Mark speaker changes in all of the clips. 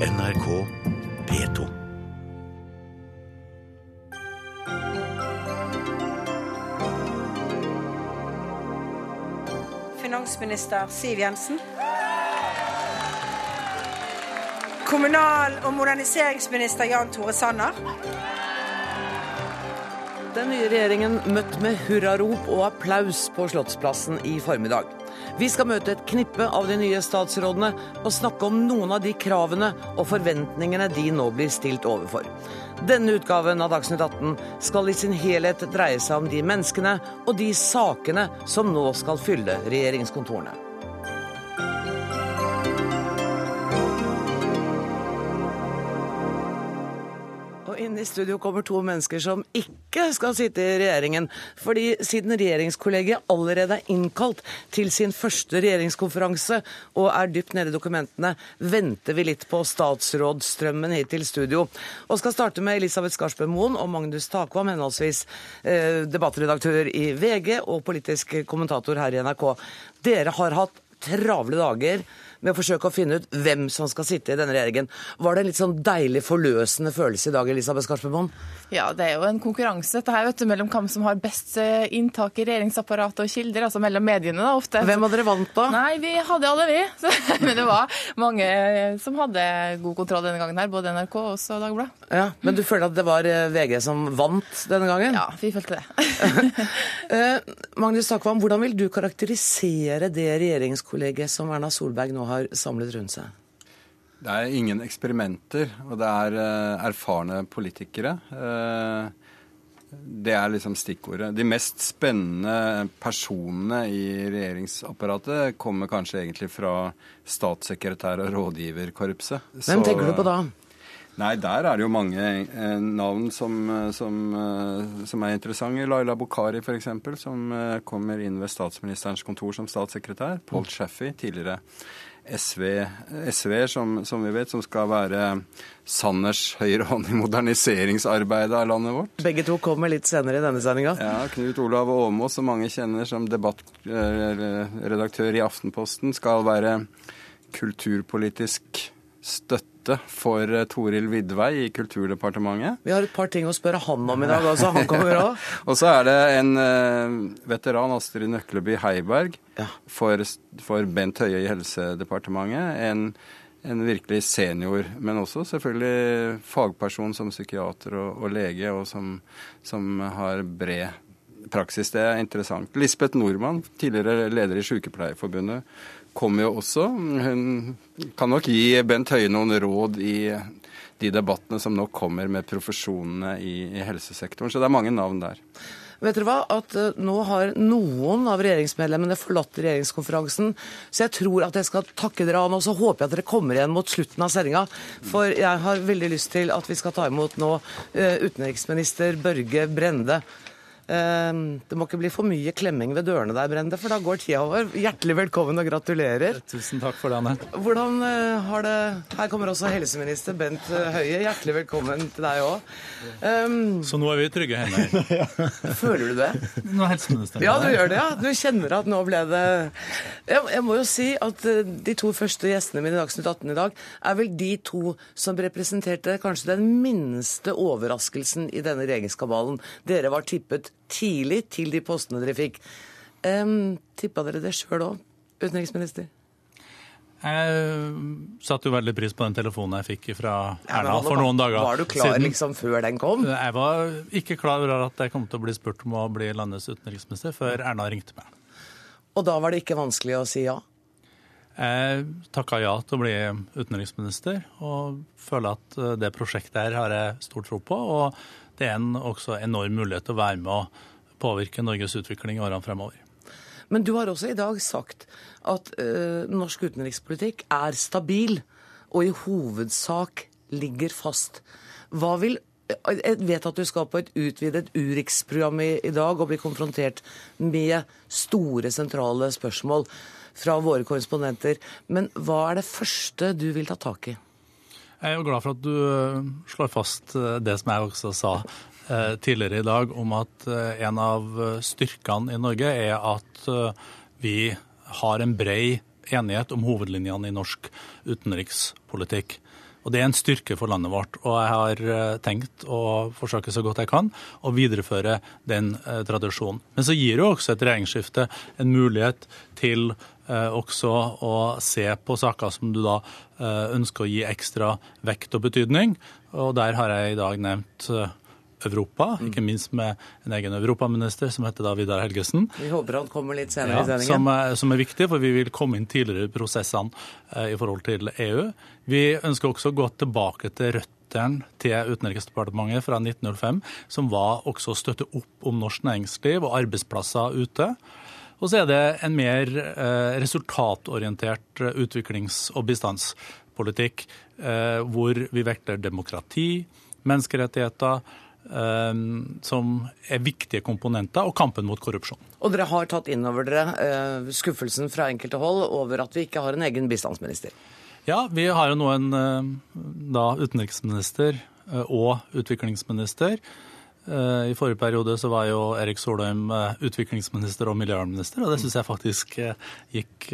Speaker 1: NRK P2.
Speaker 2: Finansminister Siv Jensen. Kommunal- og moderniseringsminister Jan Tore Sanner.
Speaker 3: Den nye regjeringen møtt med hurrarop og applaus på Slottsplassen i formiddag. Vi skal møte et knippe av de nye statsrådene og snakke om noen av de kravene og forventningene de nå blir stilt overfor. Denne utgaven av Dagsnytt 18 skal i sin helhet dreie seg om de menneskene og de sakene som nå skal fylle regjeringskontorene. Inn i studio kommer to mennesker som ikke skal sitte i regjeringen. Fordi siden regjeringskollegiet allerede er innkalt til sin første regjeringskonferanse og er dypt nede i dokumentene, venter vi litt på statsrådsstrømmen hit til studio. Og skal starte med Elisabeth Skarsbø Moen og Magnus Takvam, henholdsvis eh, debattredaktør i VG og politisk kommentator her i NRK. Dere har hatt travle dager med å forsøke å finne ut hvem som skal sitte i denne regjeringen. Var det en litt sånn deilig forløsende følelse i dag, Elisabeth Skarsbømoen?
Speaker 4: Ja, det er jo en konkurranse dette her, vet du, mellom hvem som har best eh, inntak i regjeringsapparatet og kilder, altså mellom mediene da, ofte.
Speaker 3: Hvem hadde dere vant da?
Speaker 4: Nei, vi hadde alle, vi. Så, men det var mange eh, som hadde god kontroll denne gangen her, både NRK og også Dagbladet.
Speaker 3: Ja, Men du føler at det var eh, VG som vant denne gangen?
Speaker 4: Ja, vi følte det.
Speaker 3: Magnus Takvam, hvordan vil du karakterisere det regjeringskollegiet som Erna Solberg nå har samlet rundt seg?
Speaker 5: Det er ingen eksperimenter, og det er uh, erfarne politikere. Uh, det er liksom stikkordet. De mest spennende personene i regjeringsapparatet kommer kanskje egentlig fra statssekretær- og rådgiverkorpset.
Speaker 3: Hvem tenker du på da?
Speaker 5: Nei, der er det jo mange eh, navn som, som, eh, som, er interessante. Laila Bokhari f.eks., som eh, kommer inn ved statsministerens kontor som statssekretær. Paul Chaffey, tidligere SV, SV som, som, vi vet, som skal være Sanners høyre hånd i moderniseringsarbeidet av landet vårt.
Speaker 3: Begge to kommer litt senere i denne sendinga.
Speaker 5: Ja, Knut Olav Åmås, som mange kjenner som debattredaktør i Aftenposten, skal være kulturpolitisk støtte for Toril Vidvei i Kulturdepartementet.
Speaker 3: Vi har et par ting å spørre han om i dag altså. Han kommer òg.
Speaker 5: og så er det en uh, veteran, Astrid Nøkleby Heiberg, ja. for, for, Bent Høie i Helsedepartementet. En, en, virkelig senior, men også selvfølgelig fagperson som psykiater og, og lege, og som, som har bred praksis. Det er interessant. Lisbeth Nordmann, tidligere leder i Sykepleierforbundet, kommer jo også. Hun kan nok gi Bent Høie noen råd i de debattene som nå kommer med profesjonene i, i helsesektoren. Så det er mange navn der.
Speaker 3: Vet dere hva? At uh, Nå har noen av regjeringsmedlemmene forlatt regjeringskonferansen. Så jeg tror at jeg skal takke dere an, og så håper jeg at dere kommer igjen mot slutten av sendinga. For jeg har veldig lyst til at vi skal ta imot nå uh, utenriksminister Børge Brende. Ehm, det må ikke bli for mye klemming ved dørene der, Brende, for da går tida over. Hjertelig velkommen og gratulerer.
Speaker 6: Tusen takk for det, Anne.
Speaker 3: Hvordan eh, har det Her kommer også helseminister Bent eh, Høie. Hjertelig velkommen til deg òg. Um,
Speaker 6: ehm, Så nå er vi i trygge hender?
Speaker 3: Føler du det?
Speaker 6: Nå er helseministeren
Speaker 3: Ja, du gjør det, ja. Du kjenner at nå ble det jeg, jeg må jo si at eh, de to første gjestene mine i Dagsnytt 18 i dag er vel de to som representerte kanskje den minste overraskelsen i denne regjeringskabalen. Dere var tippet tidlig til de postene dere fikk. Um, Tippa dere det sjøl òg, utenriksminister?
Speaker 6: Jeg satte jo veldig pris på den telefonen jeg fikk fra Erna ja, for noen dager siden.
Speaker 3: Var du klar siden. liksom før den kom?
Speaker 6: Jeg var ikke klar over at jeg kom til å bli spurt om å bli landets utenriksminister før Erna ringte meg.
Speaker 3: Og da var det ikke vanskelig å si ja?
Speaker 6: Jeg takka ja til å bli utenriksminister, og føler at det prosjektet her har jeg stor tro på. og det er en også enorm mulighet til å være med å påvirke Norges utvikling i årene fremover.
Speaker 3: Men du har også i dag sagt at ø, norsk utenrikspolitikk er stabil og i hovedsak ligger fast. Hva vil jeg vet at du skal på et utvidet Urix-program i, i, dag og bli konfrontert med store, sentrale spørsmål fra våre korrespondenter. Men hva er det første du vil ta tak i?
Speaker 6: Jeg er jo glad for at du eh, slår fast eh, det som jeg også sa eh, tidligere i dag, om at en av styrkene i Norge er at vi har en brei enighet om hovedlinjene i norsk utenrikspolitikk. Og Det er en styrke for landet vårt. Og jeg har eh, tenkt å forsøke så godt jeg kan å videreføre den eh, tradisjonen. Men så gir jo også et regjeringsskifte en mulighet til eh, også å se på saker som du da ønsker å gi ekstra vekt og betydning. Og der har jeg i dag nevnt Europa, ikke minst med en egen europaminister som heter da Vidar Helgesen.
Speaker 3: Vi håper han kommer litt senere ja, i sendingen.
Speaker 6: Som er, som er, viktig, for vi vil komme inn tidligere i prosessene eh, i forhold til EU. Vi ønsker også å gå tilbake til rødt til Utenriksdepartementet fra 1905, som var også å støtte opp om norsk næringsliv og arbeidsplasser ute. Og så er det en mer eh, resultatorientert eh, utviklings- og bistandspolitikk, eh, hvor vi vekter demokrati, menneskerettigheter, som er viktige komponenter, og kampen mot korrupsjon.
Speaker 3: Og dere har tatt inn over dere uh, skuffelsen fra enkelte hold over at vi ikke har en egen bistandsminister?
Speaker 6: Ja, vi har jo nå en uh, da, utenriksminister uh, og utviklingsminister. I forrige periode så var jo Erik Solheim utviklingsminister og miljøvernminister, og det syns jeg faktisk gikk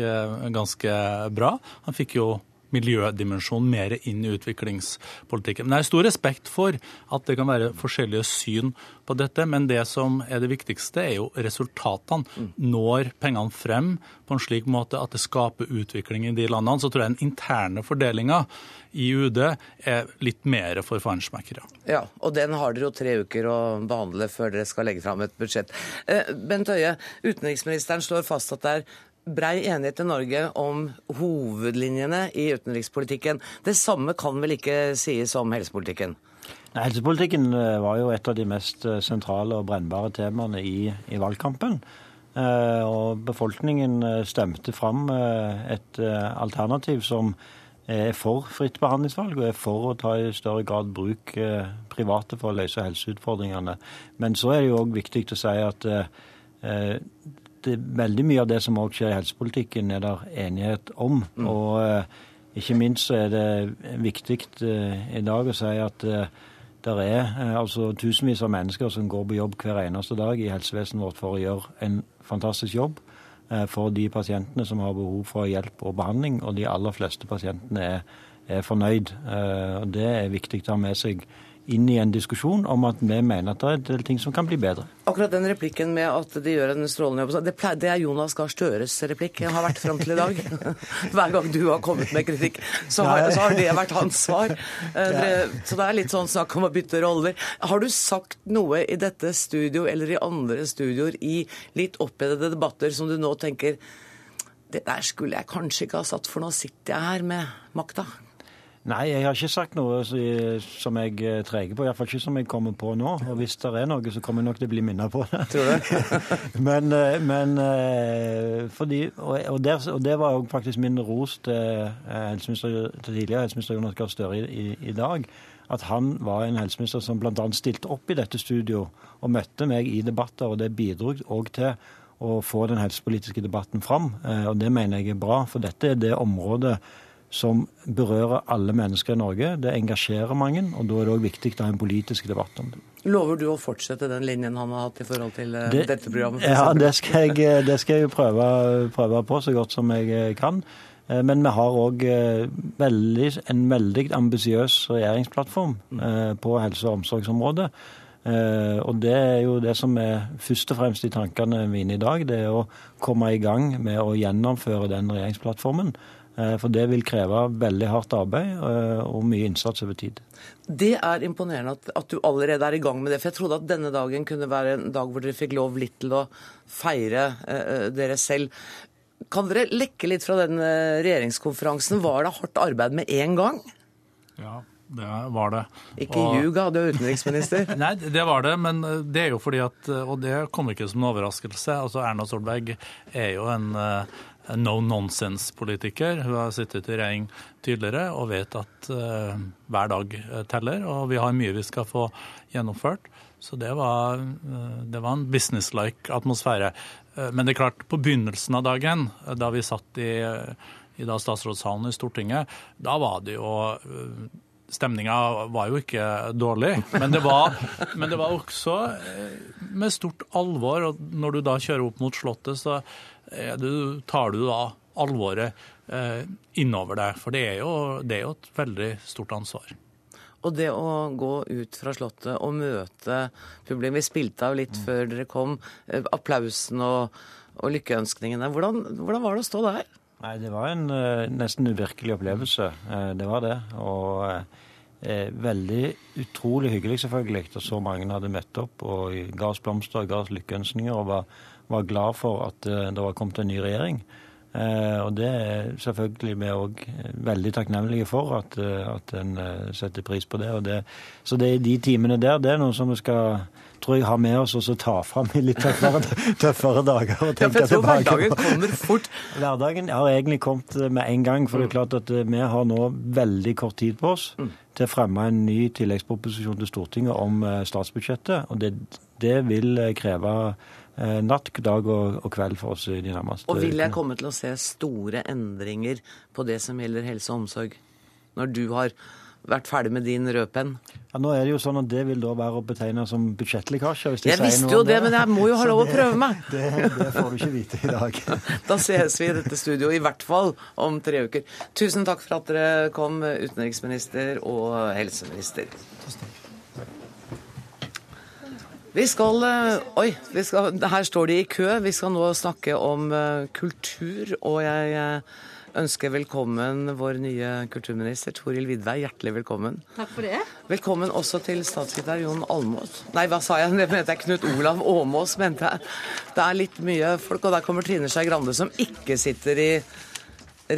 Speaker 6: ganske bra. Han fikk jo miljødimensjon mer inn i utviklingspolitikken. Men jeg har stor respekt for at det kan være forskjellige syn på dette, men det som er det viktigste, er jo resultatene. Når pengene frem på en slik måte at det skaper utvikling i de landene, så tror jeg den interne fordelinga i UD er litt mer for feinschmeckere.
Speaker 3: Ja, og den har dere jo tre uker å behandle før dere skal legge fram et budsjett. Eh, Bent Høie, utenriksministeren slår fast at det er brei enighet i Norge om hovedlinjene i utenrikspolitikken. Det samme kan vel ikke sies om helsepolitikken?
Speaker 7: Nei, helsepolitikken eh, var jo et av de mest eh, sentrale og brennbare temaene i, i valgkampen. Eh, og befolkningen stemte fram et alternativ som er for fritt behandlingsvalg og er for å ta i større grad bruk private for å løse helseutfordringene. Men så er det jo òg viktig å si at det, veldig mye av det som også skjer i helsepolitikken, er det enighet om. Mm. Og eh, ikke minst så er det viktig eh, i dag å si at eh, det er altså tusenvis av mennesker som går på jobb hver eneste dag i helsevesenet vårt for å gjøre en fantastisk jobb for de pasientene som har behov for hjelp og behandling, og de aller fleste pasientene er, er fornøyd. Og Det er viktig å ha med seg inn i en diskusjon om at vi mener at det er en del ting som kan bli bedre.
Speaker 3: Akkurat den replikken med at de gjør en strålende jobb, det, det er Jonas Gahr Støres replikk. Jeg har vært fram til i dag. Hver gang du har kommet med kritikk, så har, så har det vært hans svar. Eh, så det er litt sånn snakk om å bytte roller. Har du sagt noe i dette studio eller i andre studioer i litt opphetede debatter som du nå tenker det der skulle jeg kanskje ikke ha satt, for nå sitter jeg her med makta?
Speaker 7: Nei, jeg har ikke sagt noe som jeg eh, treger på. Iallfall ikke som jeg kommer på nå. Og hvis det er noe, så kommer jeg nok til å bli minnet på det.
Speaker 3: Tror du?
Speaker 7: men, eh, men eh, fordi, og, der, og det var jo faktisk min ros til, til tidligere helseminister Jonas Gahr Støre i, i, i, dag. At han var en helseminister som bl.a. stilte opp i dette studio og møtte meg i debatter. Og det bidro òg til å få den helsepolitiske debatten fram. Og det mener jeg er bra, for dette er det området som berører alle mennesker i Norge. Det engasjerer mange, og da er det òg viktig å ha en politisk debatt om det.
Speaker 3: Lover du å fortsette den linjen han har hatt i forhold til eh, det, dette programmet?
Speaker 7: Ja, det skal, jeg, eh, det skal jeg prøve, prøve, på så godt som jeg eh, kan. Men vi har òg en veldig ambisiøs regjeringsplattform på helse- og omsorgsområdet. Og det er jo det som er først og fremst i tankene mine i dag. Det er å komme i gang med å gjennomføre den regjeringsplattformen. Eh, for det vil kreve veldig hardt arbeid eh, og mye innsats over tid.
Speaker 3: Det er imponerende at, at, du allerede er i gang med det. For jeg trodde at denne dagen kunne være en dag hvor dere fikk lov litt til å feire eh, dere selv. Kan dere lekke litt fra den eh, regjeringskonferansen? Var det hardt arbeid med en gang?
Speaker 6: Ja, det var det.
Speaker 3: Ikke og... ljug, du er utenriksminister.
Speaker 6: Nei, det var det, men det er jo fordi at Og det kom ikke som en overraskelse. Altså Erna Solberg er jo en no nonsense-politiker. Hun har sittet i regjering tydeligere og vet at uh, hver dag eh, teller. Og vi har mye vi skal få gjennomført. Så det var, uh, det var en businesslike atmosfære. Uh, men det er klart, på begynnelsen av dagen, da vi satt i, i da statsrådssalen i Stortinget, da var det jo Stemninga var jo ikke dårlig, men det, var, men det var også med stort alvor. Og når du da kjører opp mot Slottet, så du, tar du da alvoret eh, innover deg. For det er, jo, det er jo et veldig stort ansvar.
Speaker 3: Og det å gå ut fra Slottet og møte publikum Vi spilte av litt før dere kom. eh, Applausen og, og lykkeønskningene. Hvordan, hvordan var det å stå der?
Speaker 7: Nei, det var en uh, nesten uvirkelig opplevelse. Uh, det var det. Og uh, veldig utrolig hyggelig, selvfølgelig, at så mange hadde møtt opp og ga oss blomster, ga oss lykkeønskninger og var, var glad for at det var kommet en ny regjering. og det er selvfølgelig vi òg veldig takknemlige for, at, at en setter pris på det. det. Så det er de timene der, det er noe som vi skal tror jeg har med oss og så ta fram i litt tøffere, tøffere dager.
Speaker 3: Og ja, for jeg tror hverdagen kommer fort.
Speaker 7: Hverdagen har egentlig kommet med en gang. For det er klart at vi har nå veldig kort tid på oss mm. til å fremme en ny tilleggsproposisjon til Stortinget om statsbudsjettet. Og det, det vil kreve natt, dag og, og, kveld for oss i de nærmeste
Speaker 3: Og vil jeg komme til å se store endringer på det som gjelder helse og omsorg, når du har vært ferdig med din rødpenn?
Speaker 7: Ja, nå er det jo sånn at Det vil da være å betegne som budsjettlekkasje.
Speaker 3: Jeg visste jo det, men jeg må jo ha lov å prøve meg.
Speaker 7: Det, det, får du ikke vite i dag.
Speaker 3: da ses vi i dette studioet, i hvert fall om tre uker. Tusen takk for at dere kom, utenriksminister og helseminister. Vi skal Oi, vi skal, her står de i kø. Vi skal nå snakke om kultur, og jeg ønsker velkommen vår nye kulturminister Toril Vidvei. Hjertelig velkommen.
Speaker 8: Takk for det.
Speaker 3: Velkommen også til statssekretær Jon Almås. Nei, hva sa jeg? Det mente jeg Knut Olav Åmås, mente jeg. Det er litt mye folk, og der kommer Trine Skei Grande, som ikke sitter i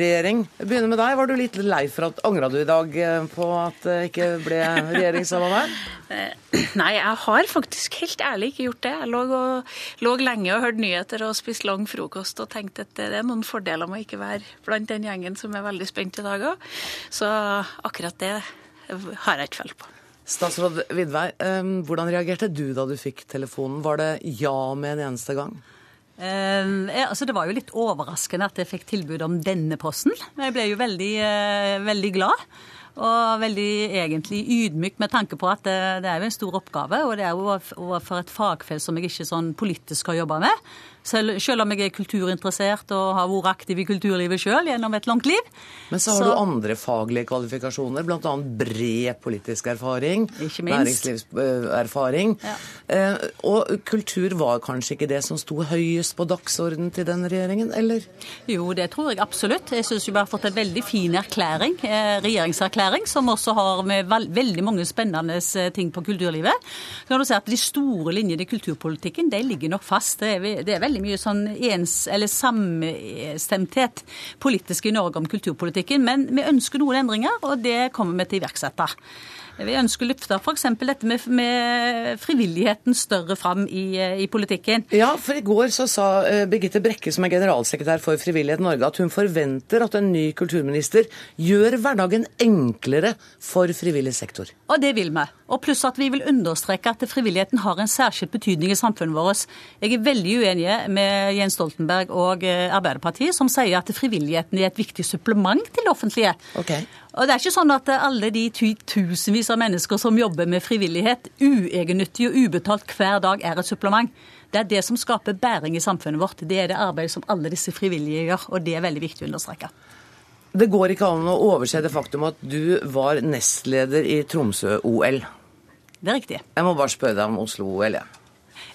Speaker 3: regjering. Jeg begynner med deg. Var du litt lei for at Angra du i dag på at det ikke ble regjeringssamarbeid?
Speaker 8: Nei, jeg har faktisk helt ærlig ikke gjort det. Jeg lå, og, lå lenge og hørte nyheter og spiste lang frokost og tenkte at det er noen fordeler med å ikke være blant den gjengen som er veldig spent i dag òg. Så akkurat det har jeg ikke følt på.
Speaker 3: Statsråd Vidvei, hvordan reagerte du da du fikk telefonen? Var det ja med en eneste gang?
Speaker 9: Uh, altså det var jo litt overraskende at jeg fikk tilbud om denne posten. Jeg ble jo veldig, uh, veldig glad. Og veldig egentlig ydmyk med tanke på at det, det er jo en stor oppgave. Og det er jo overfor et fagfelt som jeg ikke sånn politisk har jobba med. Selv, selv, om jeg er kulturinteressert og har vært aktiv i kulturlivet sjøl gjennom et langt liv.
Speaker 3: Men så har så, du andre faglige kvalifikasjoner, bl.a. bred politisk erfaring.
Speaker 9: Ikke minst.
Speaker 3: Næringslivserfaring. Ja. Eh, og kultur var kanskje ikke det som sto høyest på dagsordenen til den regjeringen, eller?
Speaker 9: Jo, det tror jeg absolutt. Jeg syns vi har fått en veldig fin erklæring, eh, regjeringserklæring, som også har med veldig mange spennende eh, ting på kulturlivet. Så kan du si at De store linjene i kulturpolitikken de ligger nok fast. Det er, det er veldig veldig mye sånn ens, eller samstemthet politisk i Norge om kulturpolitikken. Men vi ønsker noen endringer, og det kommer vi til å iverksette. Vi ønsker å løfte f.eks. dette med, med, frivilligheten større fram i, i, politikken.
Speaker 3: Ja, for i går så sa uh, Birgitte Brekke, som er generalsekretær for Frivillighet Norge, at hun forventer at en ny kulturminister gjør hverdagen enklere for frivillig sektor.
Speaker 9: Og det vil vi. Og pluss at vi vil understreke at frivilligheten har en særskilt betydning i samfunnet vårt. Jeg er veldig uenig med Jens Stoltenberg og eh, Arbeiderpartiet, som sier at frivilligheten er et viktig supplement til det offentlige.
Speaker 3: Okay.
Speaker 9: Og det er ikke sånn at alle de tusenvis av mennesker som jobber med frivillighet, uegennyttig og ubetalt hver dag, er et supplement. Det er det som skaper bæring i samfunnet vårt. Det er det arbeidet som alle disse frivillige gjør, og det er veldig viktig å understreke.
Speaker 3: Det går ikke an å overse det faktum at du var nestleder i Tromsø-OL.
Speaker 9: Det er riktig.
Speaker 3: Jeg må bare spørre deg om Oslo-OL, jeg. Ja.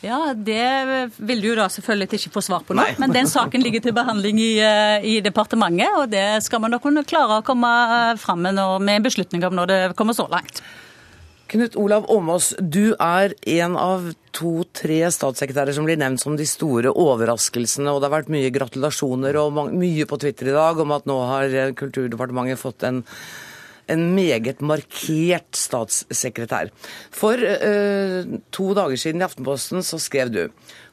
Speaker 9: Ja, Det vil du da selvfølgelig ikke få svar på nå. Nei. Men den saken ligger til behandling i, eh, i, departementet, og det skal man da kunne klare å komme eh, fram med, når, med en beslutning om når det kommer så langt.
Speaker 3: Knut Olav Åmås, du er en av to-tre statssekretærer som blir nevnt som de store overraskelsene. og Det har vært mye gratulasjoner og mye på Twitter i dag om at nå har Kulturdepartementet fått en en meget markert statssekretær. For eh, to dager siden i Aftenposten så skrev du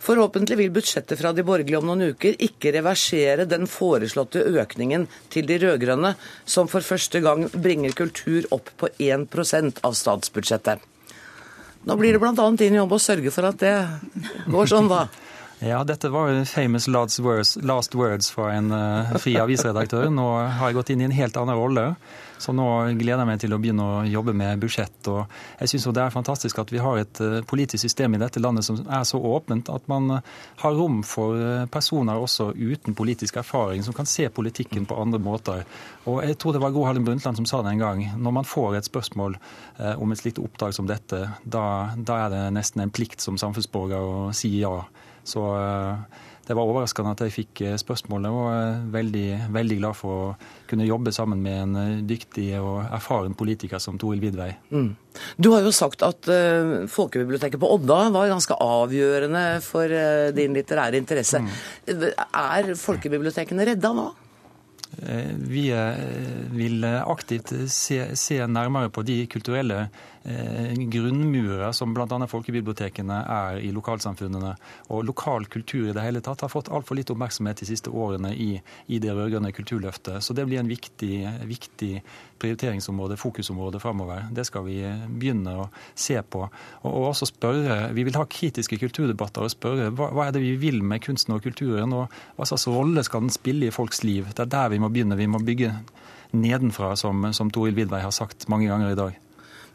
Speaker 3: Forhåpentlig vil budsjettet fra de borgerlige om noen uker ikke reversere den foreslåtte økningen til de rød-grønne, som for første gang bringer kultur opp på 1% av statsbudsjettet. Nå blir det bl.a. din jobb å sørge for at det går sånn, da.
Speaker 10: Ja, dette var famous last words, last words fra en uh, fri avisredaktør. Nå har jeg gått inn i en helt annen rolle. Så nå gleder jeg meg til å begynne å jobbe med budsjett. Og jeg syns det er fantastisk at vi har et uh, politisk system i dette landet som er så åpent at man uh, har rom for personer også uten politisk erfaring, som kan se politikken på andre måter. Og jeg tror det var Gro Harlem Brundtland som sa det en gang. Når man får et spørsmål om et slikt oppdrag som dette, da, da er det nesten en plikt som samfunnsborger å si ja. Så eh, det var overraskende at jeg fikk eh, spørsmålet, og er veldig, veldig glad for å kunne jobbe sammen med en eh, dyktig og erfaren politiker som Toril Vidvei. Mm.
Speaker 3: Du har jo sagt at uh, folkebiblioteket på Odda var ganske avgjørende for uh, din litterære interesse. Mm. Er folkebibliotekene redda nå?
Speaker 10: Vi vil aktivt se, se, nærmere på de kulturelle Eh, grunnmurer som bl.a. folkebibliotekene er i lokalsamfunnene. Og lokal kultur i det hele tatt har fått altfor litt oppmerksomhet de siste årene i, i det rød-grønne kulturløftet. Så det blir en viktig, viktig prioriteringsområde, fokusområde framover. Det skal vi begynne å se på. Og, og, også spørre, Vi vil ha kritiske kulturdebatter og spørre hva, hva er det vi vil med kunsten og kulturen, og hva slags rolle skal den spille i folks liv. Det er der vi må begynne. Vi må bygge nedenfra, som, som Toril Vidvei har sagt mange ganger i dag.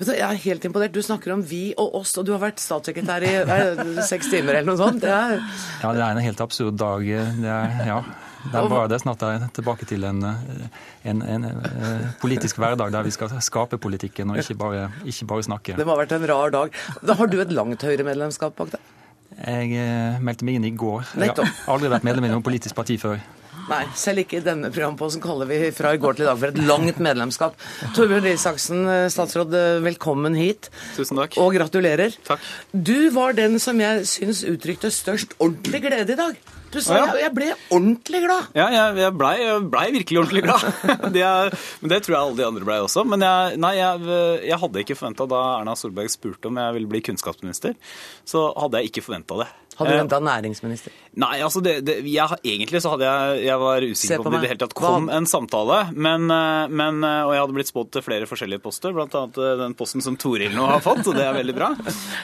Speaker 3: Jeg er helt imponert. Du snakker om vi og oss, og du har vært statssekretær i seks timer eller noe sånt. Det er...
Speaker 10: Ja, det er en helt absurd dag. Det er, ja. Det er bare det. Snart jeg tilbake til en, en, en, en, politisk hverdag der vi skal skape politikken og ikke bare, ikke bare snakke.
Speaker 3: Det må ha vært en rar dag. Da Har du et langt Høyre-medlemskap bak deg?
Speaker 10: Jeg eh, meldte meg inn i går. Jeg har aldri vært medlem i noe politisk parti før.
Speaker 3: Nei, selv ikke i denne programposen kaller vi fra i går til i dag for et langt medlemskap. Torbjørn Røe Isaksen, eh, statsråd, eh, velkommen hit.
Speaker 11: Tusen takk.
Speaker 3: Og gratulerer.
Speaker 11: Takk.
Speaker 3: Du var den som jeg syns uttrykte størst ordentlig glede i dag. Du sa ja. jeg ble ordentlig glad.
Speaker 11: Ja, jeg, jeg blei ble virkelig ordentlig glad. det er, men det tror jeg alle de andre blei også. Men jeg, nei, jeg, jeg hadde ikke forventa da Erna Solberg spurte om jeg ville bli kunnskapsminister, så hadde jeg ikke forventa det.
Speaker 3: Hadde du venta næringsminister?
Speaker 11: Nei, altså det, det, jeg, egentlig så hadde jeg Jeg var usikker på om det i det hele tatt kom en samtale. Men, eh, men, eh, og jeg hadde blitt spådd til flere forskjellige poster, bl.a. Eh, den posten som Toril nå har fått, og det er veldig bra.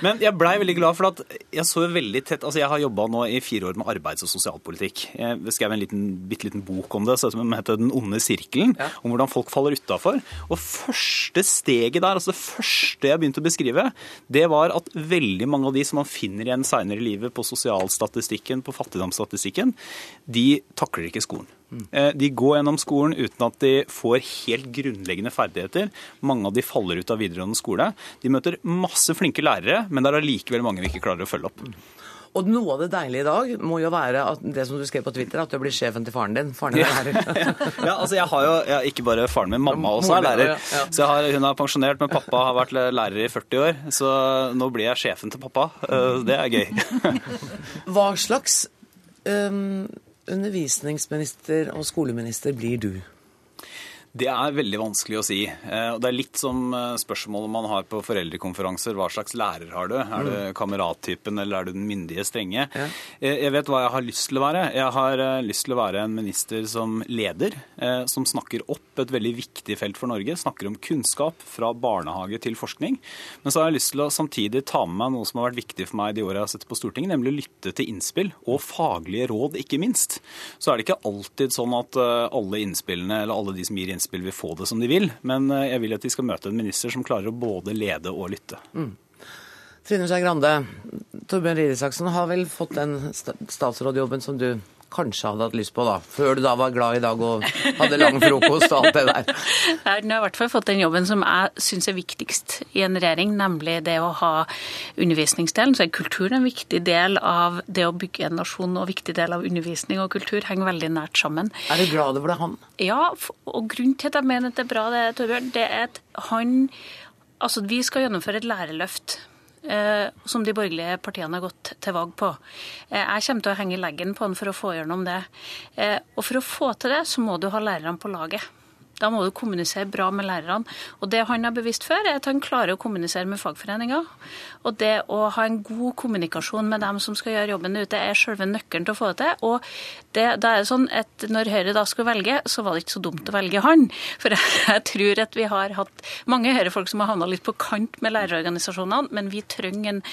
Speaker 11: Men jeg blei veldig glad for at jeg så veldig tett Altså jeg har jobba nå i fire år med arbeids- og sosialpolitikk. Jeg skrev en liten, bitte liten bok om det som heter Den onde sirkelen, ja. om hvordan folk faller utafor. Og første steget der, altså det første jeg begynte å beskrive, det var at veldig mange av de som man finner igjen seinere i livet på sosialstatistikken, på fattigdomsstatistikken, de takler ikke skolen. Eh, de går gjennom skolen uten at de får helt grunnleggende ferdigheter. Mange av de faller ut av videregående skole. De møter masse flinke lærere, men det er allikevel mange vi ikke klarer å følge opp.
Speaker 3: Og noe av det deilige i dag må jo være at det som du skrev på Twitter, at du blir sjefen til faren din. Faren din er lærer.
Speaker 11: ja, altså jeg har jo jeg, ikke bare faren min, mamma også er lærer. Så har, hun er pensjonert, men pappa har vært lærer i 40 år. Så nå blir jeg sjefen til pappa. Eh, det er gøy.
Speaker 3: Hva slags um, undervisningsminister og skoleminister blir du?
Speaker 11: Det er veldig vanskelig å si. Eh, det er litt som eh, spørsmålet man har på foreldrekonferanser. Hva slags lærer har du? Er du mm. kamerattypen, eller er du den myndige strenge? Ja. Eh, jeg vet hva jeg har lyst til å være. Jeg har lyst til å være en minister som leder, som snakker opp et veldig viktig felt for Norge. Snakker om kunnskap fra barnehage til forskning. Men så har jeg lyst til å samtidig ta med meg noe som har vært viktig for meg de årene jeg har sittet på Stortinget, nemlig å lytte til innspill og faglige råd, ikke minst. Så er det ikke alltid sånn at alle innspillene, eller alle de som gir innspill, innspill vil få det som de vil. Men eh, jeg vil at de skal møte en minister som klarer å både lede og lytte. Mm.
Speaker 3: Trine Skei Grande, Torbjørn Røe Isaksen har vel fått den statsrådjobben som du kanskje hadde hatt lyst på, da? Før du da var glad i dag og hadde lang frokost og alt det der.
Speaker 8: Nå har i hvert fall fått den jobben som jeg syns er viktigst i en regjering, nemlig det å ha undervisningsdelen. Så er kulturen en viktig del av det å bygge en nasjon, og viktig del av undervisning og kultur henger veldig nært sammen.
Speaker 3: Er du glad over det, han?
Speaker 8: Ja, og grunnen til at jeg mener at det er bra, det, Torbjørn, det er at han Altså, vi skal gjennomføre et lærerløft som de borgerlige partiene har gått til valg på. Eh, jeg kommer til å henge leggen på den for å få gjennom det. Eh, og for å få til det, så må du ha lærerne på laget. Da må du kommunisere bra med lærerne. Og det han har bevist før, er at han klarer å kommunisere med fagforeninger. Og det å ha en god kommunikasjon med dem som skal gjøre jobben ute, er selve nøkkelen til å få det til. Og det, da er det sånn at når Høyre da skulle velge, så var det ikke så dumt å velge han. For jeg tror at vi har hatt mange Høyre-folk som har havna litt på kant med lærerorganisasjonene, men vi trenger en,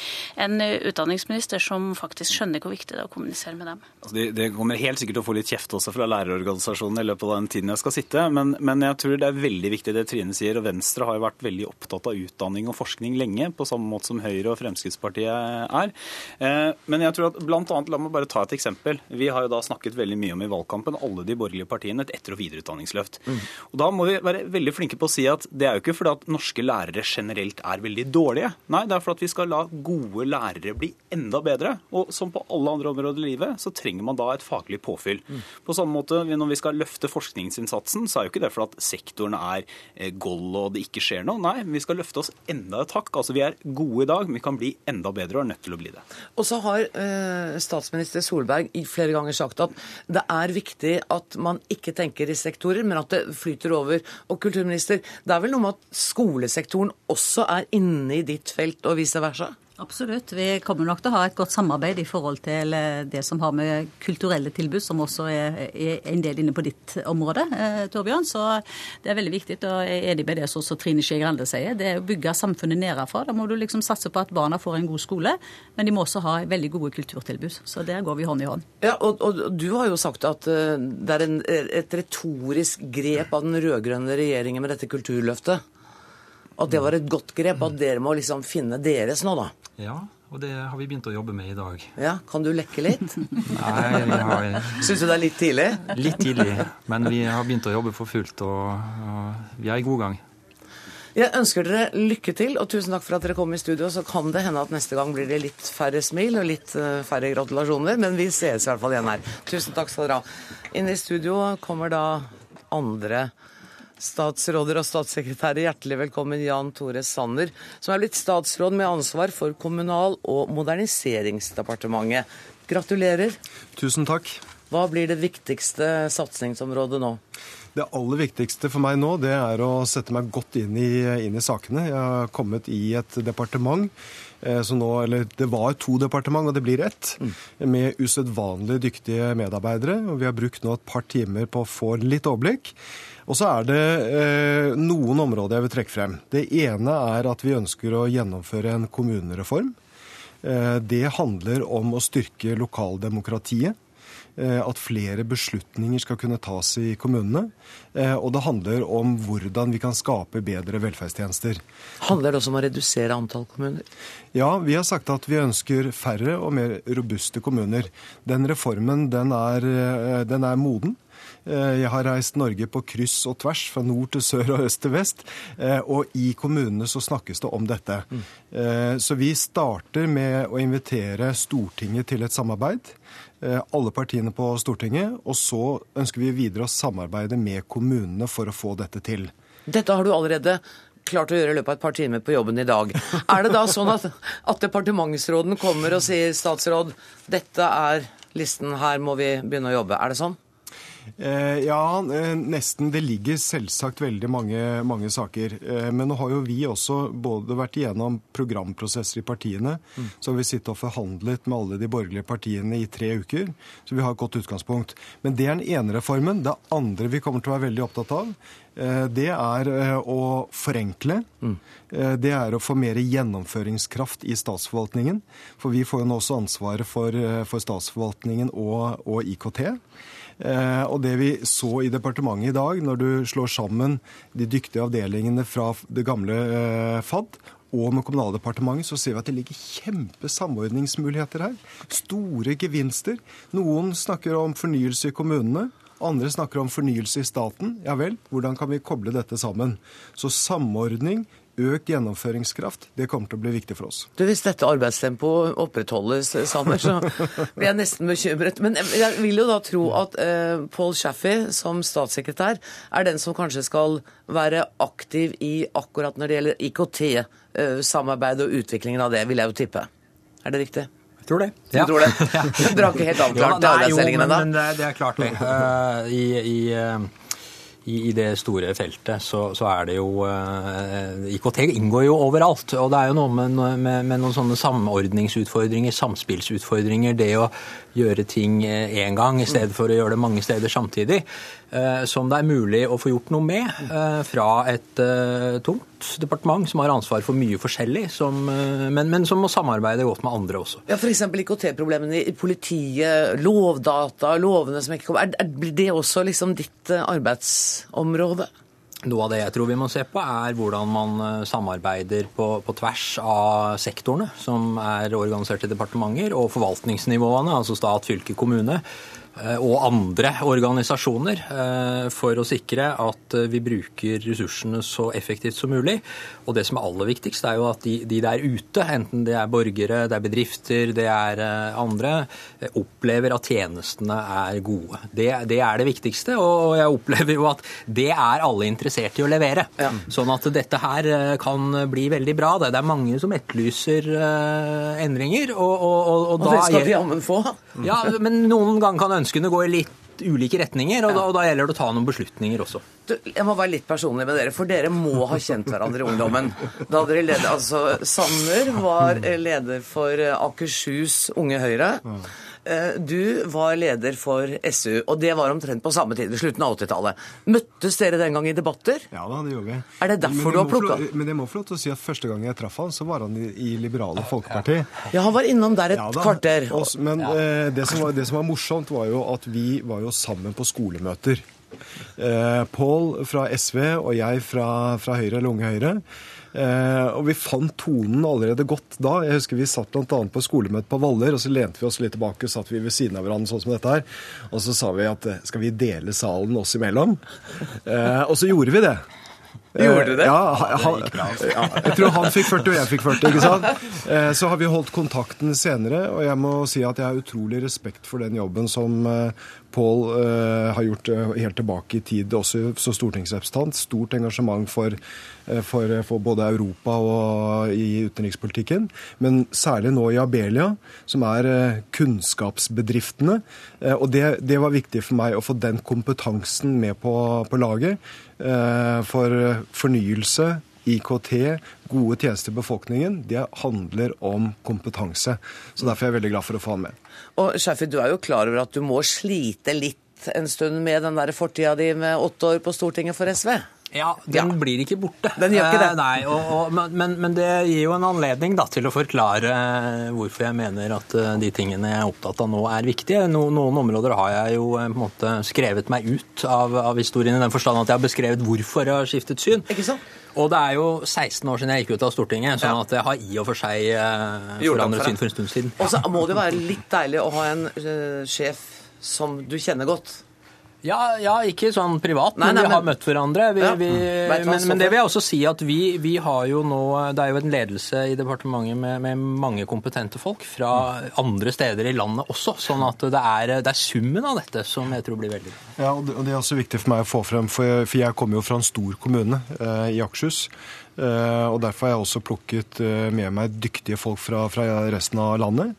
Speaker 8: en, utdanningsminister som faktisk skjønner hvor viktig det er å kommunisere med dem.
Speaker 11: Altså, det, det, kommer helt sikkert til å få litt kjeft også fra lærerorganisasjonene i løpet av den tiden jeg skal sitte, men men jeg tror det er veldig viktig det Trine sier. og Venstre har jo vært veldig opptatt av utdanning og forskning lenge, på samme måte som Høyre og Fremskrittspartiet er. Eh, men jeg tror at blant annet, la meg bare ta et eksempel. Vi har jo da snakket veldig mye om i valgkampen, alle de borgerlige partiene, et etter- og videreutdanningsløft. Mm. Og Da må vi være veldig flinke på å si at det er jo ikke fordi at norske lærere generelt er veldig dårlige. Nei, det er fordi at vi skal la gode lærere bli enda bedre. Og som på alle andre områder i livet, så trenger man da et faglig påfyll. Mm. På samme måte, når vi skal løfte forskningsinnsatsen, så er jo ikke det fordi at sektoren er eh, gold og det ikke skjer noe. Nei, vi skal løfte oss enda et hakk. Altså, vi er gode i dag, men vi kan bli enda bedre og er nødt til å bli det.
Speaker 3: Og så har eh, statsminister Solberg flere ganger sagt at det er viktig at man ikke tenker i sektorer, men at det flyter over. Og kulturminister, det er vel noe med at skolesektoren også er inne i ditt felt, og vice versa?
Speaker 9: Absolutt. Vi kommer nok til å ha et godt samarbeid i forhold til eh, det som har med kulturelle tilbud, som også er, en del inne på ditt område, eh, Torbjørn. Så det er veldig viktig, og jeg er enig med det som Trine Skei Grande sier. Det er å bygge samfunnet nedenfra. Da må du liksom satse på at barna får en god skole, men de må også ha veldig gode kulturtilbud. Så der går vi hånd i hånd.
Speaker 3: Ja, og, og du har jo sagt at eh, det er en, et retorisk grep av den rød-grønne regjeringen med dette kulturløftet. At det var et godt grep, at dere må liksom finne deres nå, da.
Speaker 10: Ja, og det har vi begynt å jobbe med i dag.
Speaker 3: Ja, Kan du lekke litt?
Speaker 10: Nei, vi har...
Speaker 3: Syns du det er litt tidlig?
Speaker 10: Litt tidlig, men vi har begynt å jobbe for fullt, og, og vi er i god gang.
Speaker 3: Jeg ønsker dere lykke til, og tusen takk for at dere kom i studio. Så kan det hende at neste gang blir det litt færre smil og litt eh, færre gratulasjoner, men vi ses i hvert fall igjen her. Tusen takk skal dere ha. Inn i studio kommer da andre statsråder og statssekretærer, hjertelig velkommen Jan Tore Sanner, som er blitt statsråd med ansvar for Kommunal- og moderniseringsdepartementet. Gratulerer.
Speaker 12: Tusen takk.
Speaker 3: Hva blir det viktigste satsingsområdet nå?
Speaker 12: Det aller viktigste for meg nå det er å sette meg godt inn i, inn i sakene. Jeg har kommet i et departement eh, så nå, eller Det var to departement, og det blir ett, mm. med usedvanlig dyktige medarbeidere. og Vi har brukt nå et par timer på å få litt overblikk. Og så er det eh, noen områder jeg vil trekke frem. Det ene er at vi ønsker å gjennomføre en kommunereform. Eh, det handler om å styrke lokaldemokratiet. Eh, at flere beslutninger skal kunne tas i kommunene. Eh, og det handler om hvordan vi kan skape bedre velferdstjenester.
Speaker 3: Handler det også om å redusere antall kommuner?
Speaker 12: Ja, vi har sagt at vi ønsker færre og mer robuste kommuner. Den reformen den er, den er moden. Eh, jeg har reist Norge på kryss og tvers, fra nord til sør og øst til vest. Eh, og i kommunene så snakkes det om dette. Mm. Så vi starter med å invitere Stortinget til et samarbeid. Alle partiene på Stortinget. Og så ønsker vi videre å samarbeide med kommunene for å få dette til.
Speaker 3: Dette har du allerede klart å gjøre i løpet av et par timer på jobben i dag. Er det da sånn at, at departementsråden kommer og sier statsråd, dette er listen, her må vi begynne å jobbe. Er det sånn?
Speaker 12: Eh, ja, eh, nesten. Det ligger selvsagt veldig mange, mange, saker. Eh, men nå har jo vi også både vært igjennom programprosesser i partiene. Mm. Så har vi sittet og forhandlet med alle de borgerlige partiene i tre uker. Så vi har et godt utgangspunkt. Men det er den ene reformen. Det andre vi kommer til å være veldig opptatt av, det er å forenkle. Mm. Det er å få mer gjennomføringskraft i statsforvaltningen. For vi får jo nå også ansvaret for, for statsforvaltningen og, og IKT. Eh, og det vi så i departementet i dag, når du slår sammen de dyktige avdelingene fra det gamle eh, FAD og med Kommunaldepartementet, så ser vi at det ligger kjempe samordningsmuligheter her. Store gevinster. Noen snakker om fornyelse i kommunene. Andre snakker om fornyelse i staten. Ja vel, hvordan kan vi koble dette sammen? Så samordning, økt gjennomføringskraft, det kommer til å bli viktig for oss.
Speaker 3: Du, Hvis dette arbeidstempoet opprettholdes, Sanner, så blir jeg nesten bekymret. Men jeg vil jo da tro at uh, Paul Shaffey som statssekretær er den som kanskje skal være aktiv i akkurat når det gjelder IKT-samarbeid uh, og utviklingen av det, vil jeg jo tippe. Er det riktig?
Speaker 13: Jeg tror det.
Speaker 3: Du ja. tror det? Du drar ikke helt avklart ja, arbeidsdelingen ennå?
Speaker 13: Det, det er klart, det. Uh, I, i i, det store feltet, så, så, er det jo IKT inngår jo overalt. Og det er jo noe med, med, med noen sånne samordningsutfordringer, samspillsutfordringer. Det å gjøre ting én gang i stedet for å gjøre det mange steder samtidig. Som det er mulig å få gjort noe med fra et tungt departement som har ansvar for mye forskjellig, som, men, men, som må samarbeide godt med andre også.
Speaker 3: Ja, F.eks. IKT-problemene i politiet, lovdata, lovene som ikke kommer. Er, blir det også liksom ditt arbeidsområde?
Speaker 13: Noe av det jeg tror vi må se på, er hvordan man eh, samarbeider på, på, tvers av sektorene som er organisert i departementer, og forvaltningsnivåene, altså stat, fylke, kommune. Eh, og andre organisasjoner eh, for å sikre at eh, vi bruker ressursene så effektivt som mulig. Og det som er aller viktigst, er jo at de, de der ute, enten det er borgere, det er bedrifter, det er andre, opplever at tjenestene er gode. Det, det, er det viktigste, og jeg opplever jo at det er alle interessert i å levere. Ja. Sånn at dette her kan bli veldig bra. Det er mange som etterlyser endringer. Og, og, og,
Speaker 3: og da det skal de jammen få.
Speaker 13: Ja, men noen ganger kan ønskene gå i litt ulike retninger, og da, og da, gjelder det å ta noen beslutninger også.
Speaker 3: Du, jeg må være litt personlig med dere, for dere må ha kjent hverandre i ungdommen. Da dere leder, altså Sanner var leder for Akershus Unge Høyre. Eh, du var leder for SU, og det var omtrent på samme tid, ved slutten av 80-tallet. Møttes dere den gang i debatter?
Speaker 12: Ja da, det gjorde vi.
Speaker 3: Er det derfor du har plukka
Speaker 12: Men jeg må få lov til å si at første gang jeg traff han, så var han i, i Liberale Folkeparti.
Speaker 3: Ja, han var innom der et ja, kvarter.
Speaker 12: Også, men eh, det, som var, det, som var, morsomt, var jo at vi var jo sammen på skolemøter. Eh, Pål fra SV og jeg fra, fra Høyre, eller Unge Høyre. Eh, og vi fant tonen allerede godt da. Jeg husker Vi satt bl.a. på skolemøte på Valler, og så lente vi oss litt tilbake og satt vi ved siden av hverandre sånn som dette her. Og så sa vi at eh, skal vi dele salen oss imellom? Eh, og så gjorde vi det.
Speaker 3: Gjorde du det?
Speaker 12: Ja, han, ja, jeg tror han fikk 40 og jeg fikk 40. ikke sant? Så har vi holdt kontakten senere, og jeg må si at jeg har utrolig respekt for den jobben som Pål har gjort helt tilbake i tid, også som stortingsrepresentant. Stort engasjement for Eh, for, for, både Europa og i utenrikspolitikken. Men særlig nå i Abelia, som er eh, kunnskapsbedriftene. Eh, og det, det var viktig for meg å få den kompetansen med på, på laget. For fornyelse, IKT, gode tjenester til befolkningen, det handler om kompetanse. Så Derfor er jeg veldig glad for å få han med.
Speaker 3: Og Sjefi, du er jo klar over at du må slite litt en stund med den der fortida di med åtte år på Stortinget for SV?
Speaker 13: Ja, den ja. blir ikke borte.
Speaker 3: Den gjør ikke det.
Speaker 13: Eh, nei, og, og, men, men, det gir jo en anledning da, til å forklare eh, hvorfor jeg mener at eh, de tingene jeg er opptatt av nå, er viktige. No, noen områder har jeg jo på en måte skrevet meg ut av, av historien i den forstand at jeg har beskrevet hvorfor jeg har skiftet syn.
Speaker 3: Ikke sant?
Speaker 13: Og det er jo 16 år siden jeg gikk ut av Stortinget, sånn at jeg har i og for seg eh, forandret syn for en stund siden.
Speaker 3: Og så må det jo være litt deilig å ha en uh, sjef som du kjenner godt.
Speaker 13: Ja, ja, ikke sånn privat, nei, men vi har møtt hverandre. Vi, ja. vi, men, men, det vil jeg også si at vi, vi, har jo nå Det er jo en ledelse i departementet med, med, mange kompetente folk fra andre steder i landet også. Sånn at det er, det er summen av dette som jeg tror blir veldig bra.
Speaker 12: Ja, og det, og det, er også viktig for meg å få frem, for jeg, for jeg kommer jo fra en stor kommune eh, i Akershus. Eh, og Derfor har jeg også plukket eh, med meg dyktige folk fra, fra resten av landet.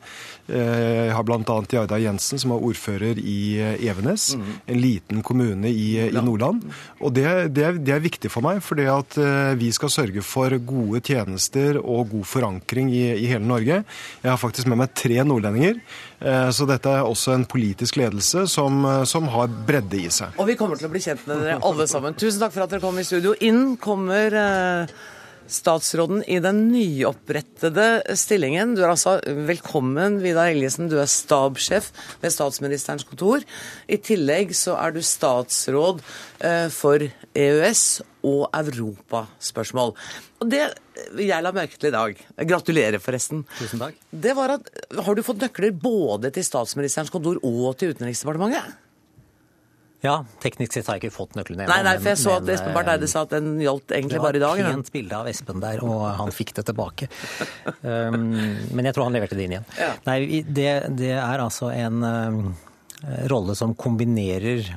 Speaker 12: Eh, jeg har bl.a. Jarda Jensen, som er ordfører i Evenes. Mm. En liten kommune i, i Nordland. Og det, det, er, det, er, viktig for meg, for at vi skal sørge for gode tjenester og god forankring i, i hele Norge. Jeg har faktisk med meg tre nordlendinger. Så dette er også en politisk ledelse som, som, har bredde i seg.
Speaker 3: Og vi kommer til å bli kjent med dere alle sammen. Tusen takk for at dere kom i studio. Inn kommer statsråden i den nyopprettede stillingen. Du er altså velkommen, Vidar Helgesen. Du er stabssjef ved statsministerens kontor. I tillegg så er du statsråd eh, for EØS og europaspørsmål. Og det jeg la merke til i dag, gratulerer forresten,
Speaker 13: Tusen takk.
Speaker 3: det var at har du fått nøkler både til statsministerens kontor og til Utenriksdepartementet?
Speaker 14: Ja, teknisk sett har jeg ikke fått nøklene.
Speaker 3: Nei, nei, for jeg så at Espen Barth Eide sa at den gjaldt egentlig bare i dag.
Speaker 14: Det var et bilde av Espen der, og han fikk det tilbake. um, men jeg tror han leverte det inn igjen. Ja. Nei, det, det, er altså en um, rolle som kombinerer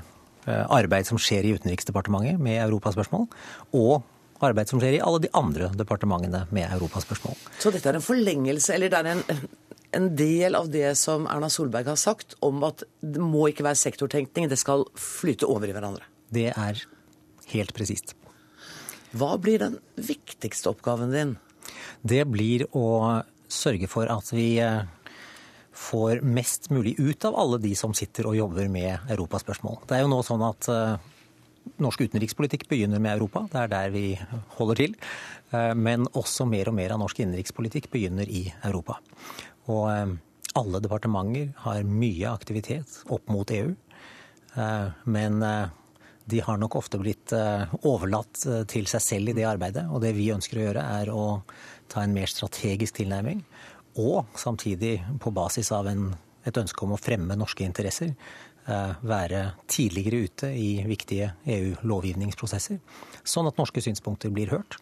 Speaker 14: uh, arbeid som skjer i Utenriksdepartementet med europaspørsmål, og arbeid som skjer i alle de andre departementene med europaspørsmål.
Speaker 3: Så dette er en forlengelse, eller det er en en del av det som Erna Solberg har sagt om at det må ikke være sektortenkning, det skal flyte over i hverandre.
Speaker 14: Det er helt presist.
Speaker 3: Hva blir den viktigste oppgaven din?
Speaker 14: Det blir å sørge for at vi eh, får mest mulig ut av alle de som sitter og jobber med europaspørsmål. Det er jo nå sånn at uh, norsk utenrikspolitikk begynner med Europa. Det er der vi holder til. Uh, men også mer og mer av norsk innenrikspolitikk begynner i Europa. Og uh, alle departementer har mye aktivitet opp mot EU. Men de har nok ofte blitt overlatt til seg selv i det arbeidet. Og det vi ønsker å gjøre, er å ta en mer strategisk tilnærming og samtidig på basis av en, et ønske om å fremme norske interesser eh, være tidligere ute i viktige EU-lovgivningsprosesser, sånn at norske synspunkter blir hørt.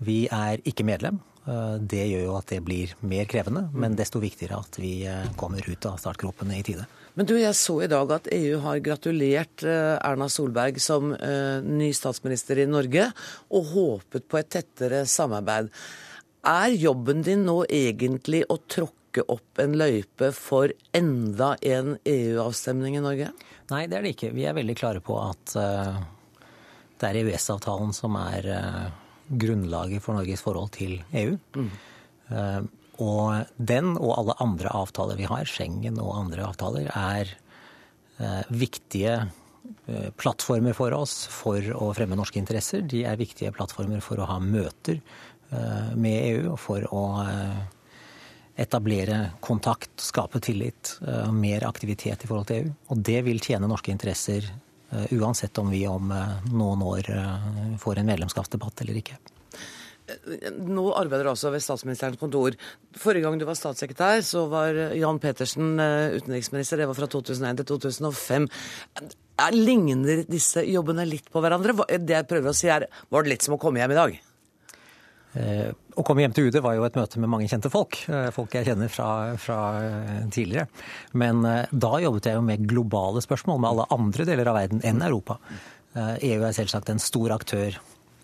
Speaker 14: Vi er ikke medlem. Eh, det gjør jo at det blir mer krevende, men desto viktigere at vi eh, kommer ut av startgropene i tide.
Speaker 3: Men du, jeg så i dag at EU har gratulert Erna Solberg som ny statsminister i Norge, og håpet på et tettere samarbeid. Er jobben din nå egentlig å tråkke opp en løype for enda en EU-avstemning i Norge?
Speaker 14: Nei, det er det ikke. Vi er veldig klare på at det er EØS-avtalen som er grunnlaget for Norges forhold til EU. Mm. Uh, og den og alle andre avtaler vi har, Schengen og andre avtaler, er viktige plattformer for oss for å fremme norske interesser. De er viktige plattformer for å ha møter Eh, med EU for å eh, etablere kontakt, skape tillit, eh, mer aktivitet i forhold til EU. Og det vil tjene norske interesser uansett om vi om noen år får en medlemskapsdebatt eller ikke.
Speaker 3: Nå arbeider du altså ved statsministerens kontor. Forrige gang du var statssekretær, så var Jan Petersen utenriksminister. Det var fra 2001 til 2005. Ligner disse jobbene litt på hverandre? Det jeg prøver å si er, Var det litt som å komme hjem i dag?
Speaker 14: Eh, å komme hjem til UD var jo et møte med mange kjente folk. Eh, folk jeg kjenner fra, fra, eh, tidligere. Men da jobbet jeg jo med globale spørsmål med alle andre deler av verden enn Europa. EU e er selvsagt en stor aktør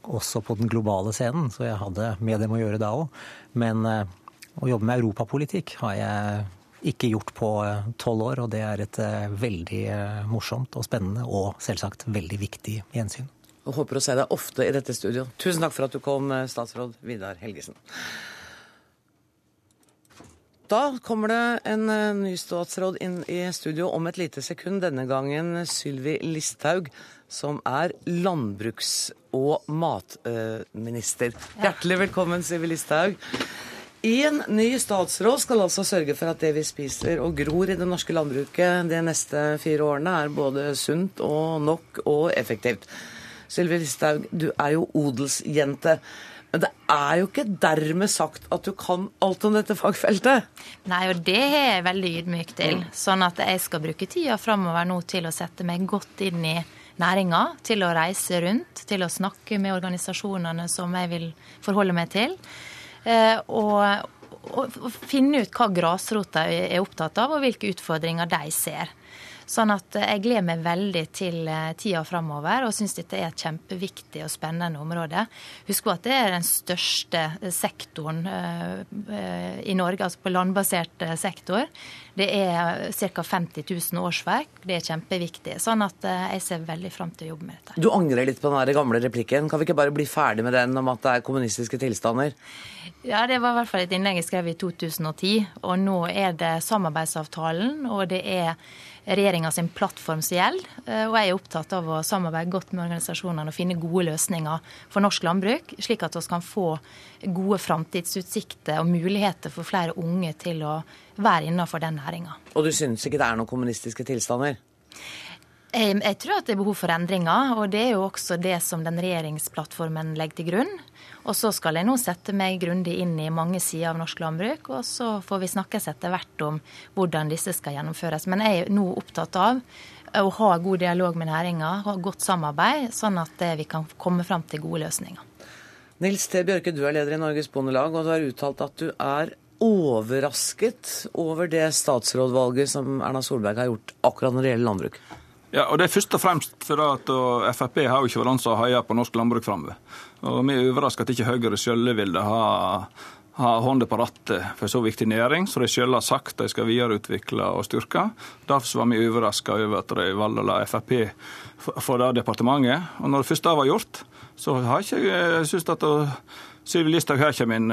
Speaker 14: også på den globale scenen, så jeg hadde med dem å gjøre da òg. Men å jobbe med europapolitikk har jeg ikke gjort på tolv år, og det er et veldig morsomt og spennende og selvsagt veldig viktig gjensyn
Speaker 3: og håper å se deg ofte i dette studio. Tusen takk for at du kom, eh, statsråd Vidar Helgesen. Da kommer det en eh, ny statsråd inn i studio om et lite sekund. Denne gangen Sylvi Listhaug, som er landbruks- og matminister. Hjertelig velkommen, Sylvi Listhaug. En ny statsråd skal altså sørge for at det vi spiser og gror i det norske landbruket de neste fire årene, er både sunt og nok og effektivt. Sylvi Listhaug, du er jo odelsjente. Men det er jo ikke dermed sagt at du kan alt om dette fagfeltet?
Speaker 15: Nei, og det er jeg veldig ydmyk til. Sånn at jeg skal bruke tida framover nå til å sette meg godt inn i næringa, til å reise rundt, til å snakke med organisasjonene som jeg vil forholde meg til. Eh, og, og finne ut hva grasrota er opptatt av, og hvilke utfordringer de ser. Sånn at eh, jeg gleder meg veldig til eh, tida framover og syns dette er et kjempeviktig og spennende område. Husk på at det er den største eh, sektoren i Norge, altså på landbasert sektor. Det er ca. 50 000 årsverk. Det er kjempeviktig. Sånn at jeg ser veldig fram til å jobbe med dette.
Speaker 3: Du angrer litt på den gamle replikken. Kan vi ikke bare bli ferdig med den om at det er kommunistiske tilstander?
Speaker 15: Ja, det var i hvert fall et innlegg jeg skrev i 2010. Og nå er det samarbeidsavtalen, og det er regjeringa sin plattform som gjelder. Eh, og jeg er opptatt av å samarbeide godt med organisasjonene og finne gode løsninger for norsk landbruk, slik at vi kan få gode framtidsutsikter og muligheter for flere unge til å være innenfor den næringa.
Speaker 3: Og du syns ikke det er noen kommunistiske tilstander?
Speaker 15: Jeg, jeg, tror at det er behov for endringer, og det er jo også det som den regjeringsplattformen legger til grunn. Og så skal jeg nå sette meg grundig inn i mange sider av norsk landbruk, og så får vi snakkes etter hvert om hvordan disse skal gjennomføres. Men jeg er nå opptatt av å ha god dialog med næringa, ha godt samarbeid, sånn at vi kan komme fram til gode løsninger.
Speaker 3: Nils T. Bjørke, du er leder i Norges Bondelag, og du har uttalt at du er overrasket over det statsrådvalget som Erna Solberg har gjort akkurat når det gjelder landbruk?
Speaker 16: Ja, og det er først og fremst fordi at Frp har jo ikke vært den som har heia på norsk landbruk framover. Og vi er overraska at ikke Høyre sjøl ville ha, ha hånda på rattet for så viktig næring, som de selv har sagt de skal videreutvikle og styrke. Derfor var vi overraska over at de valgte å la Frp få det departementet. Og når det først da var gjort, så har jeg ikke syntes at Sylvi Listhaug her kommer inn,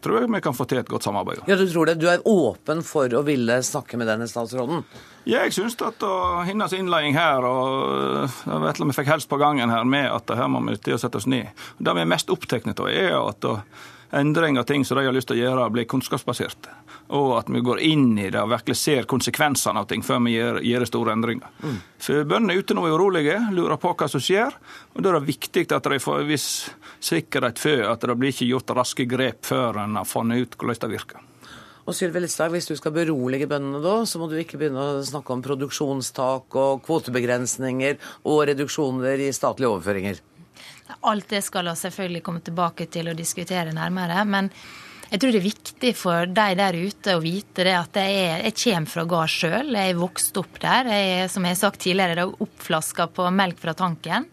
Speaker 16: tror jeg vi kan få til et godt samarbeid.
Speaker 3: Ja, Du tror det? Du er åpen for å ville snakke med denne statsråden?
Speaker 16: Jeg syns at hennes innledning her, og jeg vet vi fikk helst på gangen her med at her må vi til å sette oss ned. Det vi er mest opptatt av, er at endring av ting som de har lyst til å gjøre, blir kunnskapsbaserte. Og at vi går inn i det og virkelig ser konsekvensene av ting før vi gjør, gjør store endringer. Mm. For Bøndene ute nå er urolige, lurer på hva som skjer. og Da er det viktig at de får viss sikkerhet for at det blir ikke gjort raske grep før en har funnet ut hvordan det virker.
Speaker 3: Og Sylvi Listhaug, hvis du skal berolige bøndene da, så må du ikke begynne å snakke om produksjonstak og kvotebegrensninger og reduksjoner i statlige overføringer.
Speaker 15: Alt det skal vi selvfølgelig komme tilbake til og diskutere nærmere. Men jeg tror det er viktig for de der ute å vite det at jeg, er, jeg kommer fra gård sjøl. Jeg er vokst opp der. Jeg er, som jeg har sagt tidligere, er oppflaska på melk fra tanken.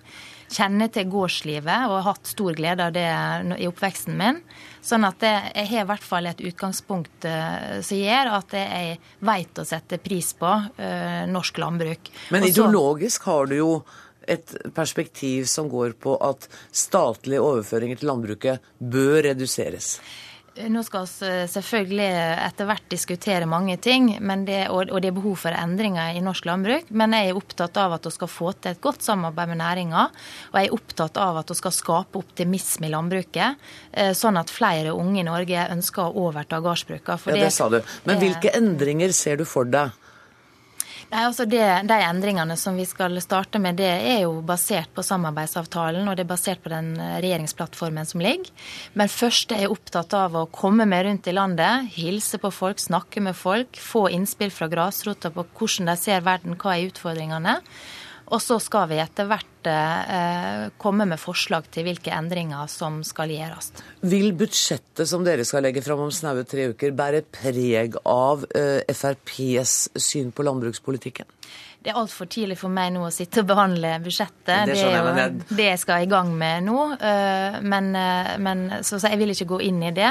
Speaker 15: Kjenner til gårdslivet og har hatt stor glede av det i oppveksten min. Sånn at jeg har i hvert fall et utgangspunkt uh, som gjør at jeg vet å sette pris på uh, norsk landbruk.
Speaker 3: Men Også, ideologisk har du jo et perspektiv som går på at statlige overføringer til landbruket bør reduseres.
Speaker 15: Nå skal vi eh, selvfølgelig etter hvert diskutere mange ting, det, og, det er behov for endringer i norsk landbruk. Men jeg er opptatt av at vi skal få til et godt samarbeid med næringa. Og jeg er opptatt av at vi skal skape optimisme i landbruket, eh, sånn at flere unge i Norge ønsker å overta gårdsbruka.
Speaker 3: Ja, det sa du. Men hvilke endringer ser du for deg?
Speaker 15: Nei, altså det, De endringene som vi skal starte med, det er jo basert på samarbeidsavtalen og det er basert på den eh, regjeringsplattformen som ligger. Men først er jeg opptatt av å komme meg rundt i landet, hilse på folk, snakke med folk, få innspill fra grasrota på hvordan de ser verden, hva er utfordringene. Og så skal vi etter hvert eh, komme med forslag til hvilke endringer som skal gjøres.
Speaker 3: Vil budsjettet som dere skal legge fram om snaue tre uker, bære preg av eh, FrPs syn på landbrukspolitikken?
Speaker 15: Det er altfor tidlig for meg nå å sitte og behandle budsjettet. Det, er jo det jeg skal i gang med nå. Eh, men, eh, men, så jeg vil ikke gå inn i det.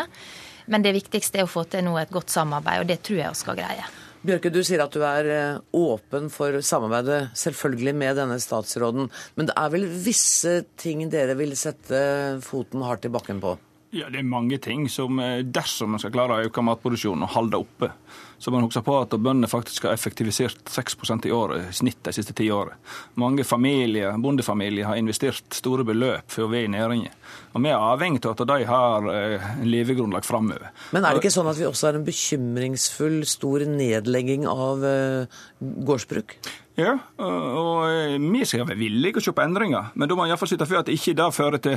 Speaker 15: Men det viktigste er å få til nå et godt samarbeid, og det tror jeg vi skal greie.
Speaker 3: Bjørke, du sier at du er eh, åpen for samarbeidet, selvfølgelig med denne statsråden. Men det er vel visse ting dere vil sette foten hardt i bakken på?
Speaker 16: Ja, Det er mange ting som eh, dersom man skal klare å øke matproduksjonen og holde oppe, så må man huske på at bøndene faktisk har effektivisert 6% i året i snitt de siste ti årene. Mange familier, bondefamilier har investert store beløp for å være i næringen. Og Vi er avhengig av at de har eh, en levegrunnlag framover.
Speaker 3: Men er det ikke sånn at vi også har en bekymringsfull stor nedlegging av eh, gårdsbruk?
Speaker 16: Ja, og vi skal være villige å se på endringer. Men da må man iallfall sitte for at ikke det fører til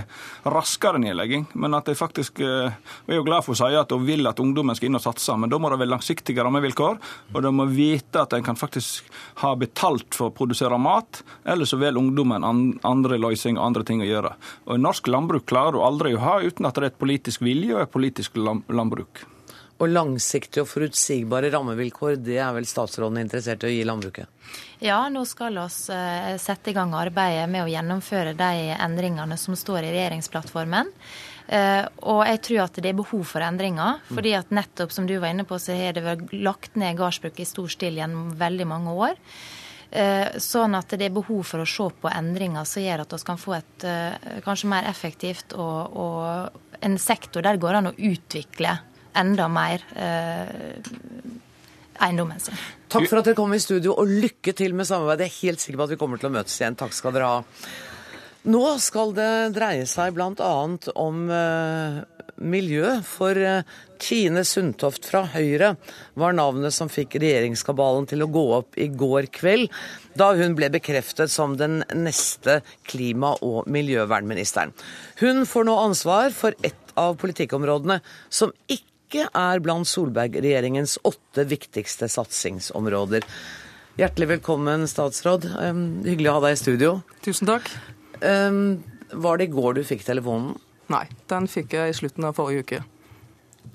Speaker 16: raskere nedlegging. Men at de faktisk Jeg Vi er jo glad for å si at hun vil at ungdommen skal inn og satse, men da må det være langsiktige rammevilkår. Og de må vite at en kan faktisk ha betalt for å produsere mat, eller så vil ungdommen andre løsninger og andre ting å gjøre. Og norsk landbruk klarer du aldri å ha uten at det er et politisk vilje og et politisk landbruk.
Speaker 3: Og langsiktige og forutsigbare rammevilkår, det er vel statsråden interessert i å gi landbruket?
Speaker 15: Ja, nå skal vi eh, sette i gang arbeidet med å gjennomføre de endringene som står i regjeringsplattformen. Eh, og jeg tror at det er behov for endringer. Mm. fordi at nettopp som du var inne på, så har det vært lagt ned gårdsbruk i stor stil gjennom veldig mange år. Eh, sånn at det er behov for å se på endringer som gjør at vi kan få et kanskje mer effektivt og, og en sektor der det går an å utvikle enda mer eh, eiendommen sin.
Speaker 3: Takk for at dere kom i studio, og lykke til med samarbeidet. Jeg er helt sikker på at vi kommer til å møtes igjen. Takk skal dere ha. Nå skal det dreie seg bl.a. om uh, miljø, for uh, Tine Sundtoft fra Høyre var navnet som fikk regjeringskabalen til å gå opp i går kveld, da hun ble bekreftet som den neste klima- og miljøvernministeren. Hun får nå ansvar for et av politikkområdene som ikke ikke er blant Solberg-regjeringens åtte viktigste satsingsområder. Hjertelig velkommen, statsråd. Hyggelig å ha deg i studio.
Speaker 17: Tusen takk.
Speaker 3: Var det i går du fikk telefonen?
Speaker 17: Nei, den fikk jeg i slutten av forrige uke.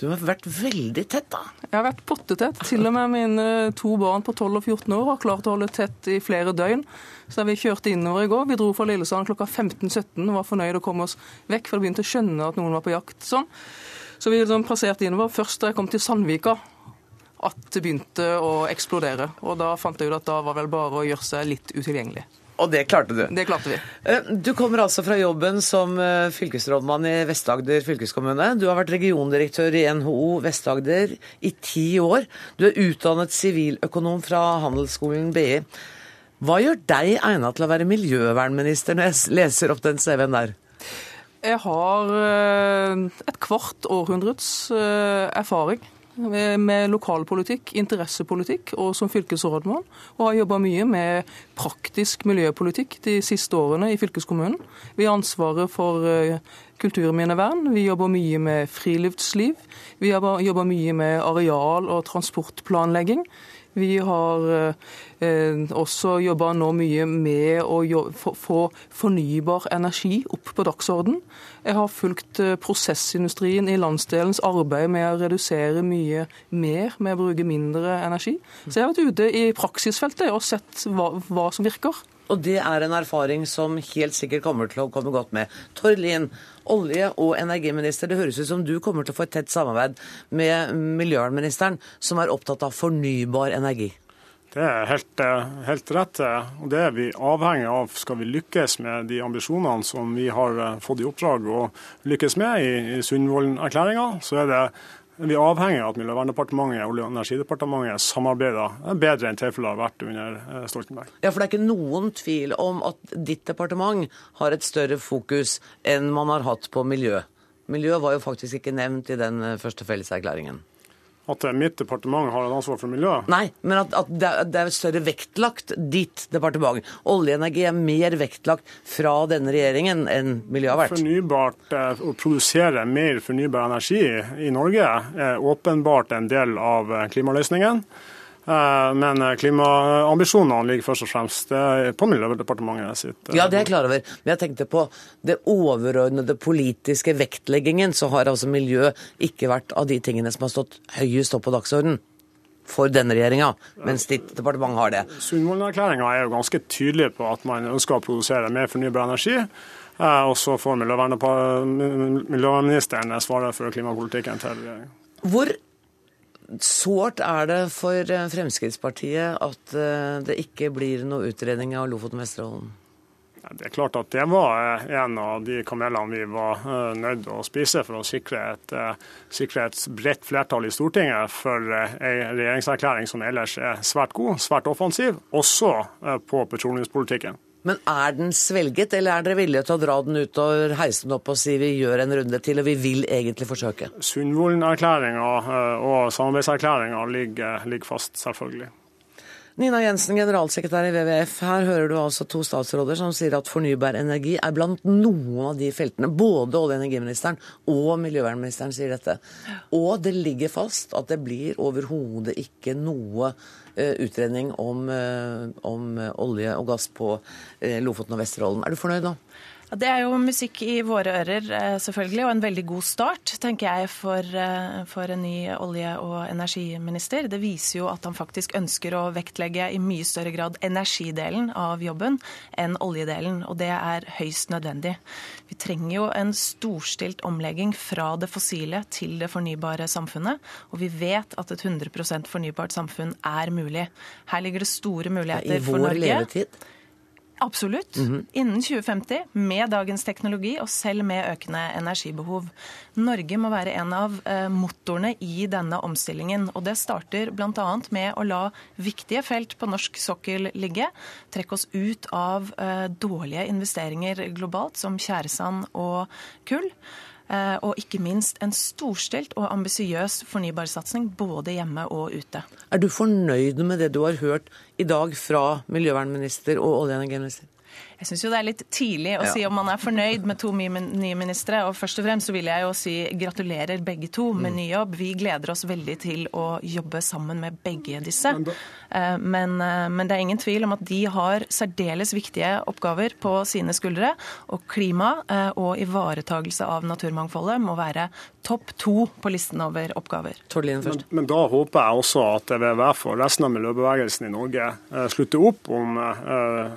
Speaker 3: Du har vært veldig tett, da?
Speaker 17: Jeg har vært pottetett. Til og med mine to barn på 12 og 14 år har klart å holde tett i flere døgn. Så vi kjørte innover i går. Vi dro fra Lillesand klokka 15.17 og var fornøyd å komme oss vekk, for vi begynte å skjønne at noen var på jakt. sånn. Så vi liksom passerte innover. Først da jeg kom til Sandvika, at det begynte å eksplodere. Og da fant jeg ut at da var vel bare å gjøre seg litt utilgjengelig.
Speaker 3: Og det klarte du?
Speaker 17: Det klarte vi.
Speaker 3: Eh, du kommer altså fra jobben som eh, fylkesrådmann i Vest-Agder fylkeskommune. Du har vært regiondirektør i NHO Vest-Agder i ti år. Du er utdannet siviløkonom fra Handelsskolen BI. Hva gjør deg egnet til å være miljøvernminister, når jeg leser opp den CV-en der?
Speaker 17: Jeg har eh, et kvart århundrets erfaring med lokalpolitikk, interessepolitikk og som fylkesrådmann. Og har jobba mye med praktisk miljøpolitikk de siste årene i fylkeskommunen. Vi har ansvaret for eh, kulturminnevern, vi jobber mye med friluftsliv. Vi jobber mye med areal- og transportplanlegging. Vi har eh, også jobba nå mye med å få fornybar energi opp på dagsorden. Jeg har fulgt eh, prosessindustrien i landsdelens arbeid med å redusere mye mer med å bruke mindre energi. Så jeg har vært ute i praksisfeltet og sett hva, hva som virker.
Speaker 3: Og det er en erfaring som helt sikkert kommer til å komme godt med. Tord olje- og energiminister, det høres ut som du kommer til å få et tett samarbeid med miljøvernministeren, som er opptatt av fornybar energi.
Speaker 18: Det er helt, eh, helt, rett. og Det er vi avhengig av. Skal vi lykkes med de ambisjonene som vi har eh, fått i oppdrag å lykkes med i, i Sundvolden-erklæringa, så er det vi er avhengig av at Miljøverndepartementet og Olje- og energidepartementet samarbeider bedre enn tilfellet har vært under eh, Stoltenberg.
Speaker 3: Ja, for Det er ikke noen tvil om at ditt departement har et større fokus enn man har hatt på miljø. Miljø var jo faktisk ikke nevnt i den eh, første felleserklæringen
Speaker 18: at mitt departement har et ansvar for miljøet?
Speaker 3: Nei, men at, at det er større vektlagt ditt departement. Oljeenergi er mer vektlagt fra denne regjeringen enn miljøet har vært.
Speaker 18: Fornybart, eh, Å produsere mer fornybar energi i Norge er åpenbart en del av eh, klimaløsningen. Eh, men klimaambisjonene ligger først og fremst eh, på Miljødepartementet sitt.
Speaker 3: Eh, ja, det er jeg klar over. Men jeg tenkte på det overordnede politiske vektleggingen. Så har altså miljø ikke vært av de tingene som har stått høyest opp på dagsordenen for denne regjeringa, mens ditt departement har det.
Speaker 18: Sundvolden-erklæringa er jo ganske tydelig på at man ønsker å produsere mer fornybar energi. Og så får miljøvernministeren svare for klimapolitikken til regjeringa.
Speaker 3: Hvor sårt er det for eh, Fremskrittspartiet at eh, det ikke blir noe utredning av Lofoten Vesterålen?
Speaker 18: Det er klart at det var eh, en av de kamelene vi var nødt å spise for å sikre et, sikre et bredt flertall i Stortinget for en regjeringserklæring som ellers er svært god, svært offensiv, også på petroleumspolitikken.
Speaker 3: Men er den svelget, eller er dere villige til å dra den ut og heise den opp og si vi gjør en runde til, og vi vil egentlig forsøke?
Speaker 18: Sundvolden-erklæringa eh, og samarbeidserklæringa ligger, ligger fast, selvfølgelig.
Speaker 3: Nina Jensen, generalsekretær i WWF. Her hører du altså to statsråder som sier at fornybar energi er blant noen av de feltene. Både olje- og energiministeren og miljøvernministeren sier dette. Og det ligger fast at det blir overhodet ikke noe utredning om, eh, om, olje og gass på eh, Lofoten og Vesterålen. Er du fornøyd nå?
Speaker 4: Det er jo musikk i våre ører, selvfølgelig, og en veldig god start, tenker jeg, for, for, en ny olje- og energiminister. Det viser jo at han faktisk ønsker å vektlegge i mye større grad energidelen av jobben enn oljedelen, og det er høyst nødvendig. Vi trenger jo en storstilt omlegging fra det fossile til det fornybare samfunnet. Og vi vet at et 100% fornybart samfunn er mulig. Her ligger det store muligheter for Norge.
Speaker 3: I vår levetid?
Speaker 4: Absolutt. Mm -hmm. Innen 2050, med dagens teknologi og selv med økende energibehov. Norge må være en av eh, motorene i denne omstillingen. Og det starter bl.a. med å la viktige felt på norsk sokkel ligge. Trekke oss ut av eh, dårlige investeringer globalt, som tjæresand og kull. Eh, og ikke minst en storstilt og ambisiøs fornybarsatsing både hjemme og ute.
Speaker 3: Er du fornøyd med det du har hørt i dag fra miljøvernminister og olje- og energiminister?
Speaker 4: Jeg syns det er litt tidlig å ja. si om man er fornøyd med to nye ministre. Og først og fremst så vil jeg jo si gratulerer begge to med mm. ny jobb. Vi gleder oss veldig til å jobbe sammen med begge disse. Eh, men, eh, men, det er ingen tvil om at de har særdeles viktige oppgaver på sine skuldre. Og klima eh, og ivaretagelse av naturmangfoldet må være topp to på listen over oppgaver.
Speaker 18: Men, men, da håper jeg også at WWF og resten av miljøbevegelsen i Norge slutter opp om uh,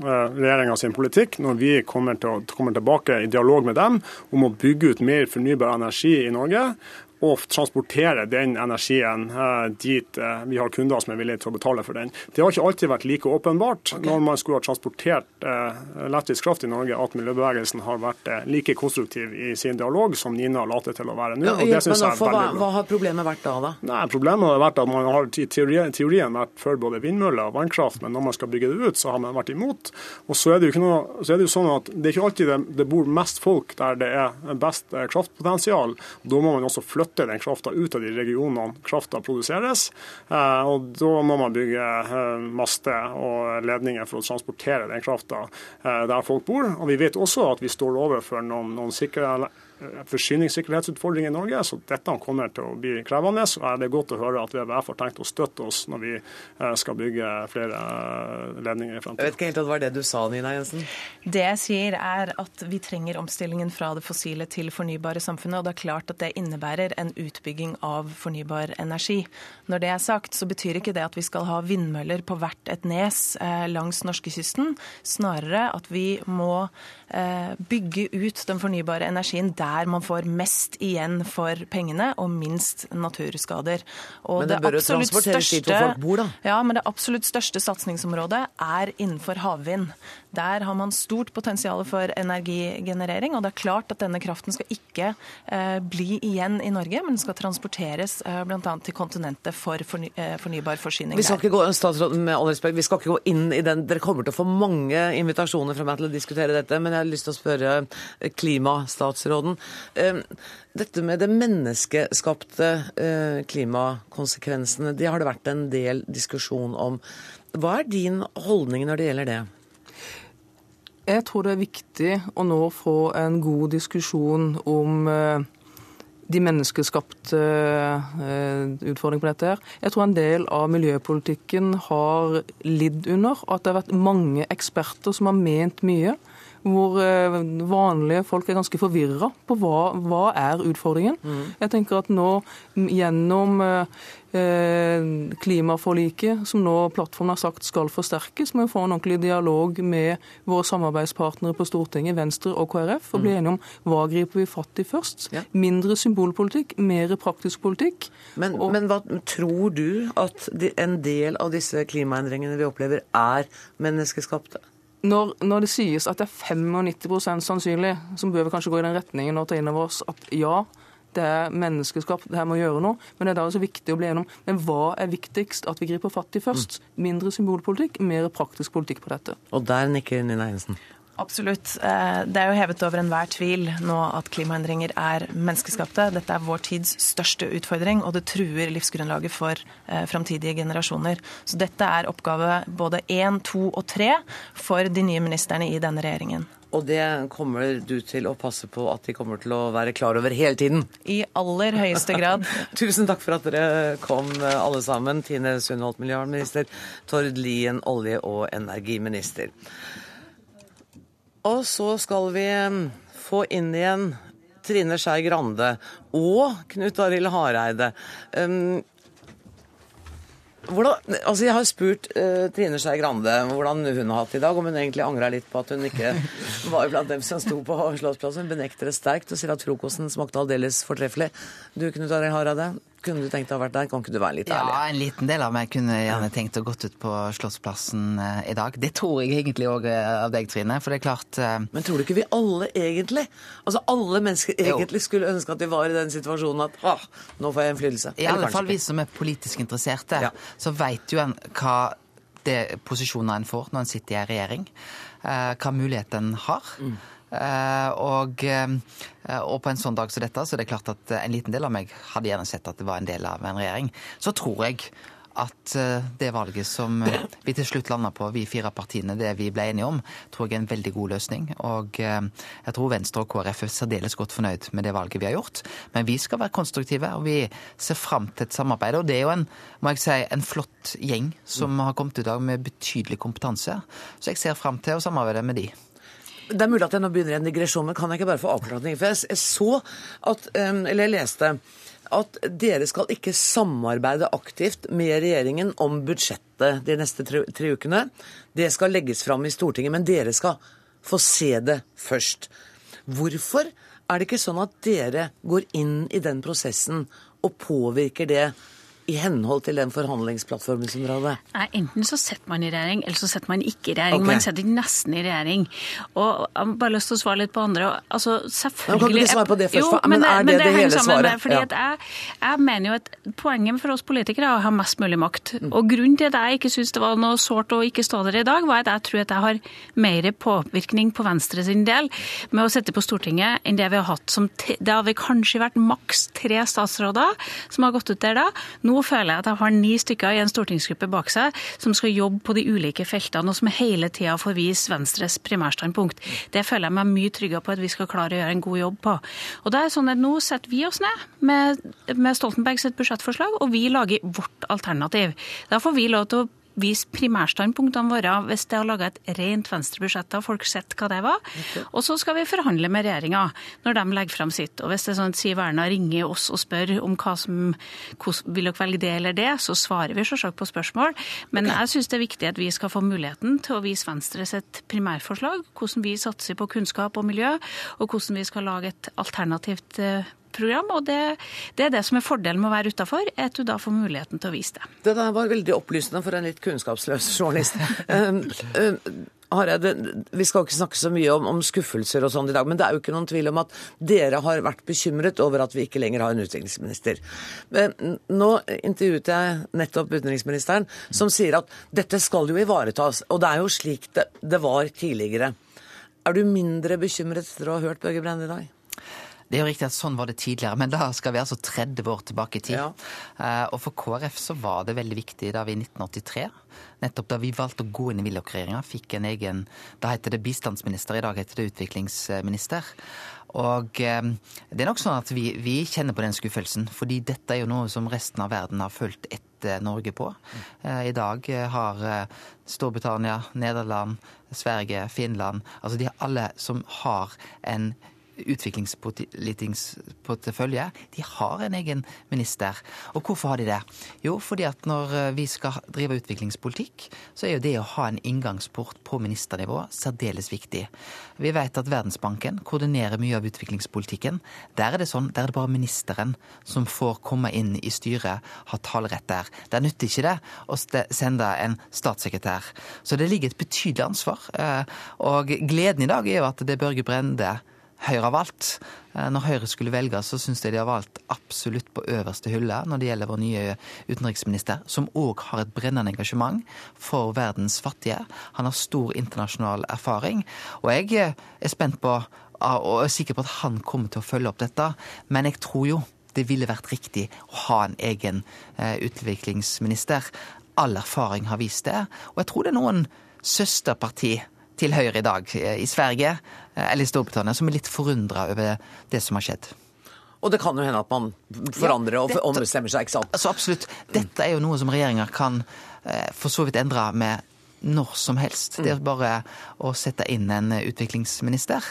Speaker 18: uh, regjeringa sin politikk når vi kommer, til, kommer tilbake i dialog med dem om å bygge ut mer fornybar energi i Norge og transportere den energien eh, dit eh, vi har kunder som er villige til å betale for den. Det har ikke alltid vært like åpenbart okay. når man skulle ha transportert eh, elektrisk kraft i Norge, at miljøbevegelsen har vært like konstruktiv i sin dialog som Nina later til å være nå.
Speaker 3: Ja, hva, hva, har problemet vært da? da?
Speaker 18: Nei, problemet har vært at man har i teorien, teorien vært for både vindmøller og vannkraft, men når man skal bygge det ut, så har man vært imot. Og så er det jo, noe, så er det jo sånn at det er ikke alltid det, det bor mest folk der det er best kraftpotensial. Da må man også flytte flytte den krafta ut av de regionene krafta produseres. Eh, og da må man bygge eh, master og ledninger for å transportere den krafta eh, der folk bor. Og vi vet også at vi står overfor noen, noen sikre Eh, forsyningssikkerhetsutfordringer i Norge, så dette kommer til å bli krevende. Så er det godt å høre at WWF har tenkt å støtte oss når vi eh, skal bygge flere eh, ledninger i fremtiden.
Speaker 3: Jeg vet ikke helt at det var det du sa, Nina Jensen?
Speaker 4: Det jeg sier er at vi trenger omstillingen fra det fossile til fornybare samfunnet. Og det er klart at det innebærer en utbygging av fornybar energi. Når det er sagt, så betyr ikke det at vi skal ha vindmøller på hvert et nes langs norskekysten. Snarere at vi må bygge ut den fornybare energien der der man får mest igjen for pengene og minst naturskader.
Speaker 3: Og men det, bør jo transporteres dit hvor folk bor, da?
Speaker 4: Ja, men det absolutt største satsingsområdet er innenfor havvind. Der har man stort potensial for energigenerering, og det er klart at denne kraften skal ikke eh, bli igjen i Norge, men den skal transporteres eh, bl.a. til kontinentet for forny eh, fornybar forsyning.
Speaker 3: Vi skal ikke gå, statsråd, med all respekt, vi skal ikke gå inn i den. Dere kommer til å få mange invitasjoner fra meg til å diskutere dette, men jeg har lyst til å spørre klimastatsråden. Ehm, dette med det menneskeskapte eh, klimakonsekvensene, det har det vært en del diskusjon om. Hva er din holdning når det gjelder det?
Speaker 17: Jeg tror det er viktig å nå få en god diskusjon om eh, de menneskeskapte eh, utfordringene på dette. her. Jeg tror en del av miljøpolitikken har lidd under at det har vært mange eksperter som har ment mye hvor eh, vanlige folk er ganske forvirra på hva, hva er utfordringen. Mm. Jeg tenker at nå gjennom eh, eh, klimaforliket, som nå plattformen har sagt skal forsterkes, må vi få en ordentlig dialog med våre samarbeidspartnere på Stortinget, Venstre og KrF, og bli mm. enige om hva griper vi fatt i først. Mindre symbolpolitikk, mer praktisk politikk.
Speaker 3: Men, og, men hva tror du at en del av disse klimaendringene vi opplever, er menneskeskapte?
Speaker 17: Når, når, det sies at det er 95 sannsynlig, så bør vi kanskje gå i den retningen og ta inn over oss at ja, det er menneskeskapt, det her må gjøre noe. Men det er da også viktig å bli gjennom. men hva er viktigst at vi griper fatt i først? Mm. Mindre symbolpolitikk, mer praktisk politikk på dette.
Speaker 3: Og der nikker Nina Jensen.
Speaker 4: Absolutt. Eh, det er jo hevet over enhver tvil nå at klimaendringer er menneskeskapte. Dette er vår tids største utfordring, og det truer livsgrunnlaget for eh, framtidige generasjoner. Så dette er oppgave både én, to og tre for de nye ministrene i denne regjeringen.
Speaker 3: Og det kommer du til å passe på at de kommer til å være klar over hele tiden?
Speaker 4: I aller høyeste grad.
Speaker 3: Tusen takk for at dere kom alle sammen. Tine Sundholt, miljøvernminister. Tord Lien, olje- og energiminister. Og så skal vi få inn igjen Trine Skei Grande og Knut Arild Hareide. Um, hvordan, altså jeg har spurt uh, Trine Skei Grande hvordan hun har hatt det i dag, om hun egentlig angra litt på at hun ikke var blant dem som sto på Slottsplassen. Hun benekter det sterkt og sier at frokosten smakte aldeles fortreffelig. Du, Knut Arild Hareide, kunne du tenkt deg å vært der? Kan ikke du være litt ærlig?
Speaker 19: Ja, en liten del av meg kunne gjerne tenkt å gått ut på Slottsplassen eh, i dag. Det tror jeg egentlig òg eh, av deg, Trine. For det er klart uh...
Speaker 3: Men tror du ikke vi alle egentlig Altså alle mennesker egentlig jo. skulle ønske at de var i den situasjonen at ah, nå får jeg innflytelse?
Speaker 19: I alle fall vi som er politisk interesserte, ja. så veit jo en hva det posisjoner en får når en sitter i en regjering. Hva mulighet en har. Mm. Eh, og, eh, og, på en sånn dag som dette, så er det klart at en liten del av meg hadde gjerne sett at det var en del av en regjering. Så tror jeg at eh, det valget som vi til slutt landa på, vi fire partiene, det vi ble enige om, tror jeg er en veldig god løsning. Og jeg tror Venstre og KrF er særdeles godt fornøyd med det valget vi har gjort. Men vi skal være konstruktive, og vi ser fram til et samarbeid. Og det er jo en, må jeg si, en flott gjeng som har kommet ut av med betydelig kompetanse. Så jeg ser fram til å samarbeide med de.
Speaker 3: Det er mulig at jeg nå begynner en digresjon, men kan jeg ikke bare få avklart noe? For jeg, så at, eller jeg leste at dere skal ikke samarbeide aktivt med regjeringen om budsjettet de neste tre, tre ukene. Det skal legges fram i Stortinget, men dere skal få se det først. Hvorfor er det ikke sånn at dere går inn i den prosessen og påvirker det i henhold til den forhandlingsplattformen som dere hadde?
Speaker 8: Nei, Enten så setter man i regjering, eller så setter man ikke i regjering.
Speaker 3: Okay.
Speaker 8: Man setter nesten i regjering. Og Jeg har bare lyst til å svare litt på andre. Altså, selvfølgelig...
Speaker 3: Men kan ikke du svare på det først,
Speaker 8: Jo,
Speaker 3: for- men er det det
Speaker 8: det
Speaker 3: hele svaret?
Speaker 8: Med, fordi
Speaker 3: Ja.
Speaker 8: at jeg, jeg mener jo at Poenget for oss politikere er å ha mest mulig makt.
Speaker 3: Mm.
Speaker 8: Og Grunnen til at jeg ikke syns det var noe sårt å ikke stå der i dag, var at jeg tror at jeg har mer påvirkning på Venstre sin del med å sitte på Stortinget enn det vi har hatt som Det har vi kanskje vært maks tre statsråder som har gått ut der da. Nå føler jeg at jeg har ni stykker i en stortingsgruppe bak seg som skal jobbe på de ulike feltene, og som hele tida får vise Venstres primærstandpunkt. Det føler jeg meg mye tryggere på at vi skal klare å gjøre en god jobb på. Og det er sånn at Nå setter vi oss ned med, med Stoltenberg sitt budsjettforslag, og vi lager vårt alternativ. Da får vi lov til å vise primærstandpunktene våre hvis det er å lage et rent venstrebudsjett. og folk sett hva det var. Og så skal vi forhandle med regjeringa når de legger frem sitt. Og hvis det er sånn at Siv Erna ringer oss og spør om hva som vil dere velge det eller det, så svarer vi selvsagt på spørsmål. Men jeg syns det er viktig at vi skal få muligheten til å vise Venstre sitt primærforslag, hvordan vi satser på kunnskap og miljø, og hvordan vi skal lage et alternativt eh, program, og det, det er det som er fordelen med å være utafor, at du da får muligheten til å vise det.
Speaker 3: Det der var veldig opplysende for en litt kunnskapsløs journalist. Um, um, Hareide, vi skal ikke snakke så mye om, om skuffelser og sånn i dag, men det er jo ikke noen tvil om at dere har vært bekymret over at vi ikke lenger har en utviklingsminister. Men nå intervjuet jeg nettopp utenriksministeren, som sier at dette skal jo ivaretas, og det er jo slik det, det var tidligere. Er du mindre bekymret etter å ha hørt Børge Brende i dag?
Speaker 19: Det er jo riktig at sånn var det tidligere, men da skal vi altså 30 år tilbake i tid. Eh, og for KrF så var det veldig viktig da vi i 1983, nettopp da vi valgte å gå inn i Willoch-regjeringa, fikk en egen Da heter det bistandsminister, i dag heter det utviklingsminister. Og eh, det er nok sånn at vi, vi kjenner på den skuffelsen, fordi dette er jo noe som resten av verden har fulgt etter Norge på. Eh, I dag eh, har eh, Storbritannia, Nederland, Sverige, Finland Altså de alle som har en utviklingsportefølje, de har en egen minister. Og hvorfor har de det? Jo, fordi at når eh, vi skal drive utviklingspolitikk, så er jo det å ha en inngangsport på ministernivå særdeles viktig. Vi vet at Verdensbanken koordinerer mye av utviklingspolitikken. Der er det sånn, der er det bare ministeren som får komme inn i styret, ha talerett der. Der nytter ikke det å sende en statssekretær. Så det ligger et betydelig ansvar. eh, Og gleden i dag er jo at det er Børge Brende Høyre har valgt. Eh, Når Høyre skulle velge, så syns jeg de har valgt absolutt på øverste hylle når det gjelder vår nye utenriksminister, som òg har et brennende engasjement for verdens fattige. Han har stor internasjonal erfaring. Og jeg eh, er spent på ah, og er sikker på at han kommer til å følge opp dette, men jeg tror jo det ville vært riktig å ha en egen eh, utviklingsminister. All erfaring har vist det. Og jeg tror det er noen søsterparti til Høyre i dag eh, i Sverige eh, eller i Storbritannia som er litt forundra over det som har skjedd.
Speaker 3: Og det kan jo hende at man forandrer og
Speaker 19: dette-
Speaker 3: ombestemmer seg, ikke sant?
Speaker 19: Altså Absolutt. Dette er jo noe som regjeringer kan eh, for så vidt endre med når som helst. Det er bare å sette inn en utviklingsminister.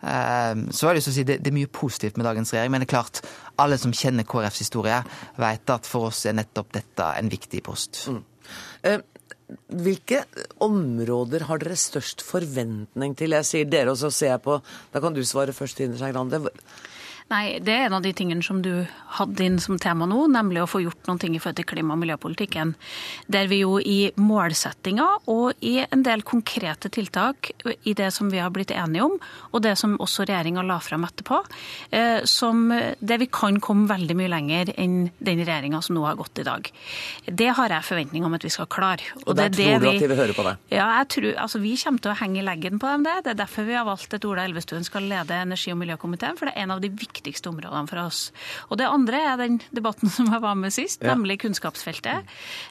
Speaker 19: Så har jeg lyst til å si det, det er mye positivt med dagens regjering, men det er klart, alle som kjenner KrFs historie, vet at for oss er nettopp dette en viktig post.
Speaker 3: Eh, Hvilke områder har dere størst forventning til? Jeg sier dere, og så ser jeg på Da kan du svare først, Trine Skei Grande.
Speaker 8: Nei, det er en av de tingene som du hadde inn som tema nå, nemlig å få gjort noen ting i forhold til klima- og miljøpolitikken. Der vi jo i målsettinga og i en del konkrete tiltak i det som vi har blitt enige om, og det som også regjeringa la frem etterpå, eh, som der vi kan komme veldig mye lenger enn den regjeringa som nå har gått i dag. Det har jeg forventning om at vi skal klare.
Speaker 3: Og der
Speaker 8: det er
Speaker 3: tror du
Speaker 8: det
Speaker 3: at de vil høre på deg?
Speaker 8: ja, jeg tror, altså Vi kommer til å henge i leggen på dem. Det Det er derfor vi har valgt at Ola Elvestuen skal lede energi- og miljøkomiteen, for det er en av de viktigste områdene for oss. Og det andre er den debatten som jeg var med sist,
Speaker 20: Ja.
Speaker 8: nemlig kunnskapsfeltet.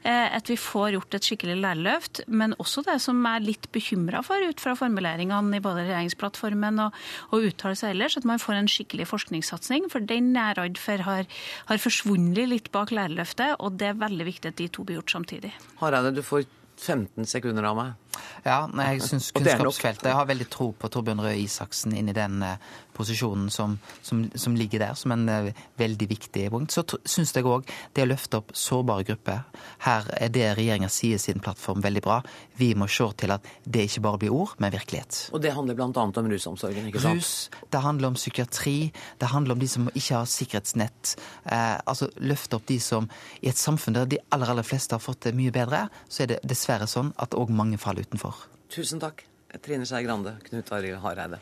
Speaker 8: Eh, At vi får gjort et skikkelig lærerløft, men også det som jeg er litt bekymra for ut fra formuleringene i både regjeringsplattformen og, og uttalelser ellers, at man får en skikkelig forskningssatsing. For den er jeg redd for har, har forsvunnet litt bak lærerløftet, og det er veldig viktig at de to blir gjort samtidig.
Speaker 3: Hareide, du får 15 sekunder av meg.
Speaker 19: Ja, jeg syns kunnskapsfeltet Jeg har veldig tro på Torbjørn Røe Isaksen inn i den uh, posisjonen som, som, som, ligger der, som en uh, veldig viktig punkt. Så syns jeg òg det å løfte opp sårbare grupper Her er det regjeringa sier i sin plattform veldig bra. Vi må se til at det ikke bare blir ord, men virkelighet.
Speaker 3: Og det handler bl.a. om rusomsorgen, ikke sant?
Speaker 19: Rus, det handler om psykiatri, det handler om de som ikke har sikkerhetsnett. Uh, altså løfte opp de som I et samfunn der de aller, aller fleste har fått det mye bedre, så er det dessverre sånn at òg mange faller utenfor.
Speaker 3: Tusen takk, Trine Skei Grande, Knut Arild Hareide.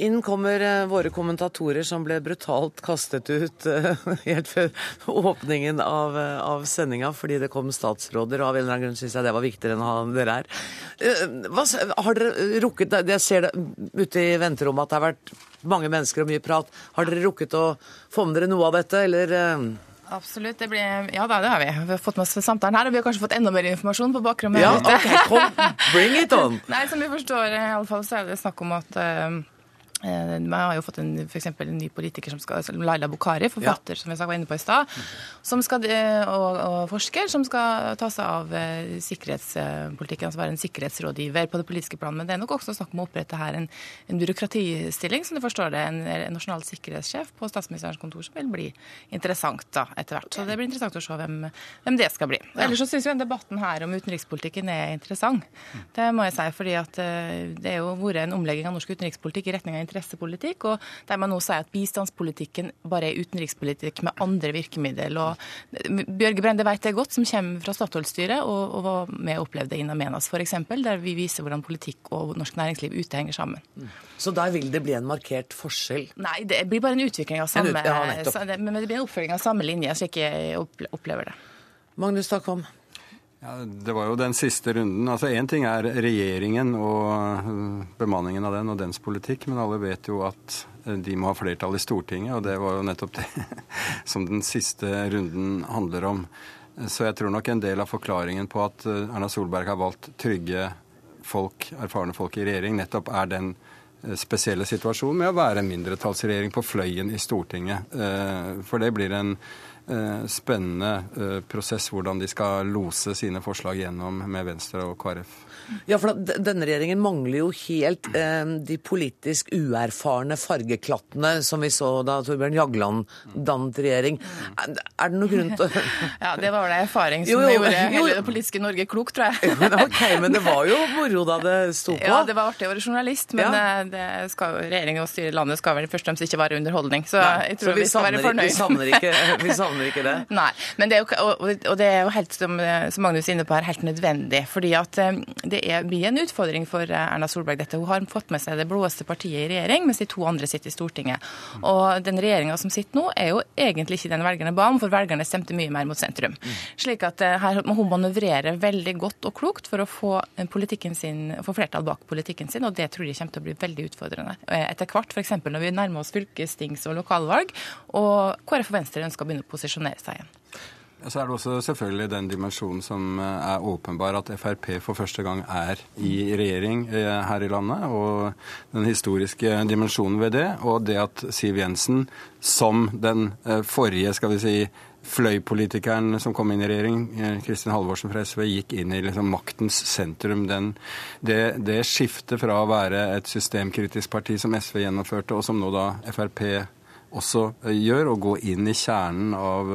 Speaker 3: Inn kommer eh, våre kommentatorer som ble brutalt kastet ut uh, helt før åpningen av, uh, av sendinga fordi det kom statsråder. og Av en eller annen grunn syns jeg det var viktigere enn å ha dere her. Hva, har dere rukket Jeg ser det ute i venterommet at det har vært mange mennesker og mye prat. Har dere rukket å få med dere noe av dette, eller?
Speaker 20: Absolutt. Det blir, ja da, det har vi. Vi har fått med oss samtalen her, og vi har kanskje fått enda mer informasjon på bakgrunn
Speaker 3: Ja, okay, kom, bring it on!
Speaker 20: Nei, Som vi forstår, i alle fall, så er det snakk om at uh, man har jo fått en, for en ny politiker som skal, Laila Bukhari, forfatter, ja. som jeg var inne på i stad, og, og, forsker, som skal ta seg av eh, sikkerhetspolitikken, altså være en sikkerhetsrådgiver på det politiske planet. Men det er nok også snakk om å opprette her en, en byråkratistilling, som du forstår det, en, en, nasjonal sikkerhetssjef på statsministerens kontor, som vil bli interessant da, etter hvert. Så det blir interessant å se hvem, hvem det skal bli. Ja. Ellers så syns jeg debatten her om utenrikspolitikken er interessant. Det må jeg si, fordi at det er jo vært en omlegging av norsk utenrikspolitikk i retning av interessepolitikk, og der man nå sier at bistandspolitikken bare er utenrikspolitikk med andre virkemidler. Og Bjørge Brende vet det godt, som kommer fra Statoil-styret og, og var med og opplevde det i Namenas f.eks., der vi viser hvordan politikk og norsk næringsliv ute henger sammen.
Speaker 3: Så der vil det bli en markert forskjell?
Speaker 20: Nei, det blir bare en utvikling av samme, ja, men det blir en oppfølging av samme linje, slik jeg opplever det.
Speaker 3: Magnus Takvam.
Speaker 5: Ja, Det var jo den siste runden. Altså Én ting er regjeringen og øh, bemanningen av den og dens politikk, men alle vet jo at øh, de må ha flertall i Stortinget, og det var jo nettopp det som den siste runden handler om. Så jeg tror nok en del av forklaringen på at øh, Erna Solberg har valgt trygge folk, erfarne folk i regjering, nettopp er den spesielle situasjonen med å være en mindretallsregjering på fløyen i Stortinget. For det blir en spennende prosess hvordan de skal lose sine forslag gjennom med Venstre og KrF.
Speaker 3: Ja, for denne regjeringen mangler jo helt eh, de politisk uerfarne fargeklattene som vi så da Torbjørn Jagland dannet regjering. Er, er det noen grunn til å
Speaker 20: Ja, det var vel en erfaring som jo, jo, gjorde hele det politiske Norge klokt, tror jeg.
Speaker 3: ok, Men det var jo moro da det sto på?
Speaker 20: Ja, det var artig å være journalist, men ja. Eh, det skal, regjeringen og styret landet skal vel først og fremst ikke være underholdning. Så Nei, jeg tror så vi, vi skal være fornøyd.
Speaker 3: Vi savner, ikke, vi savner ikke det?
Speaker 20: Nei. Men det er jo, og, det er jo helt, som, som Magnus er inne på her, helt nødvendig. fordi at eh, det er, blir en utfordring for eh, Erna Solberg. dette. Hun har fått med seg det blåeste partiet i regjering, mens de to andre sitter i Stortinget. Og den regjeringa som sitter nå, er jo egentlig ikke den velgerne ba om, for velgerne stemte mye mer mot sentrum. Slik at eh, her må hun manøvrere veldig godt og klokt for å få, eh, sin, få flertall bak politikken sin, og det tror jeg kommer til å bli veldig utfordrende. Etter hvert, f.eks. når vi nærmer oss fylkestings- og lokalvalg, og KrF og Venstre ønsker å begynne å posisjonere seg igjen.
Speaker 5: Så er det også selvfølgelig den dimensjonen som eh, er åpenbar, at Frp for første gang er i regjering eh, her i landet. Og den historiske dimensjonen ved det, og det at Siv Jensen, som den eh, forrige, skal vi si, fløypolitikeren som kom inn i regjering, Kristin Halvorsen fra SV, gikk inn i liksom maktens sentrum. Den, det, det skiftet fra å være et systemkritisk parti som SV gjennomførte, og som nå da Frp også gjør, å gå inn i kjernen av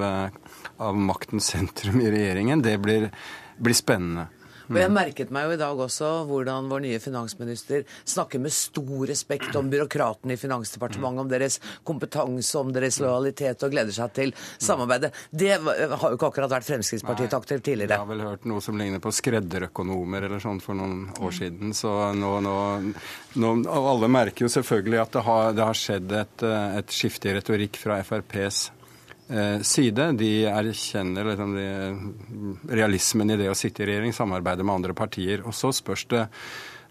Speaker 5: av maktens sentrum i regjeringen. Det blir, blir spennende.
Speaker 3: Og Jeg merket meg jo i dag også hvordan vår nye finansminister snakker med stor respekt om byråkratene i Finansdepartementet, om deres kompetanse, om deres lojalitet, og gleder seg til samarbeidet. Det har jo ikke akkurat vært Fremskrittspartiet aktivt tidligere.
Speaker 5: Jeg har vel hørt noe som ligner på skredderøkonomer eller sånn for noen år siden. Så nå, nå, nå Alle merker jo selvfølgelig at det har, det har skjedd et, et skifte i retorikk fra FrPs side. De erkjenner liksom de, realismen i det å sitte i regjering, samarbeide med andre partier. Og så spørs det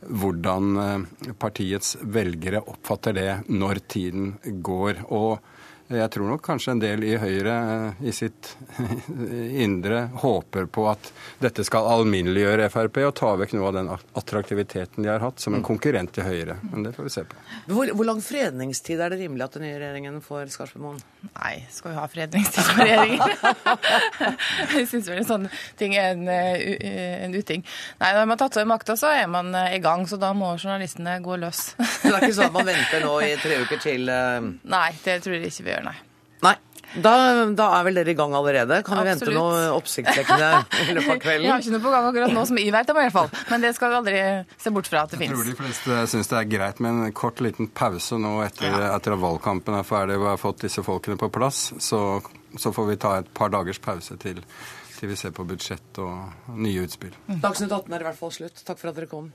Speaker 5: hvordan eh, partiets velgere oppfatter det når tiden går. Og Jeg tror nok kanskje en del i Høyre i sitt indre håper på at dette skal alminneliggjøre Frp og ta vekk noe av den attraktiviteten de har hatt som en mm. konkurrent til Høyre. Men det får vi se på.
Speaker 3: Hvor, hvor lang fredningstid er det rimelig at den nye regjeringen får, Skarsbergmoen?
Speaker 20: Nei, skal vi ha fredningstid for regjeringen? jeg syns vel en sånn ting er en, eh, en uting. Nei, når man har tatt over makta, så er man eh, i gang, så da må journalistene gå løs.
Speaker 3: det er ikke sånn at man venter nå i tre uker til.
Speaker 20: Nei, det tror jeg ikke vi gjør, nei.
Speaker 3: Nei. Da, da, er vel dere i gang allerede? Kan vi vente noe oppsiktsvekkende i løpet av kvelden?
Speaker 20: Vi har ikke noe på gang akkurat nå som jeg vet om, i hvert fall. Men det skal vi aldri se bort fra at det fins.
Speaker 5: Jeg tror de fleste syns det er greit med en kort liten pause nå etter, ja. etter at valgkampen er ferdig og har fått disse folkene på plass. Så, så, får vi ta et par dagers pause til, til vi ser på budsjett og nye utspill.
Speaker 3: Dagsnytt 18 er i hvert fall slutt. Takk for at dere kom.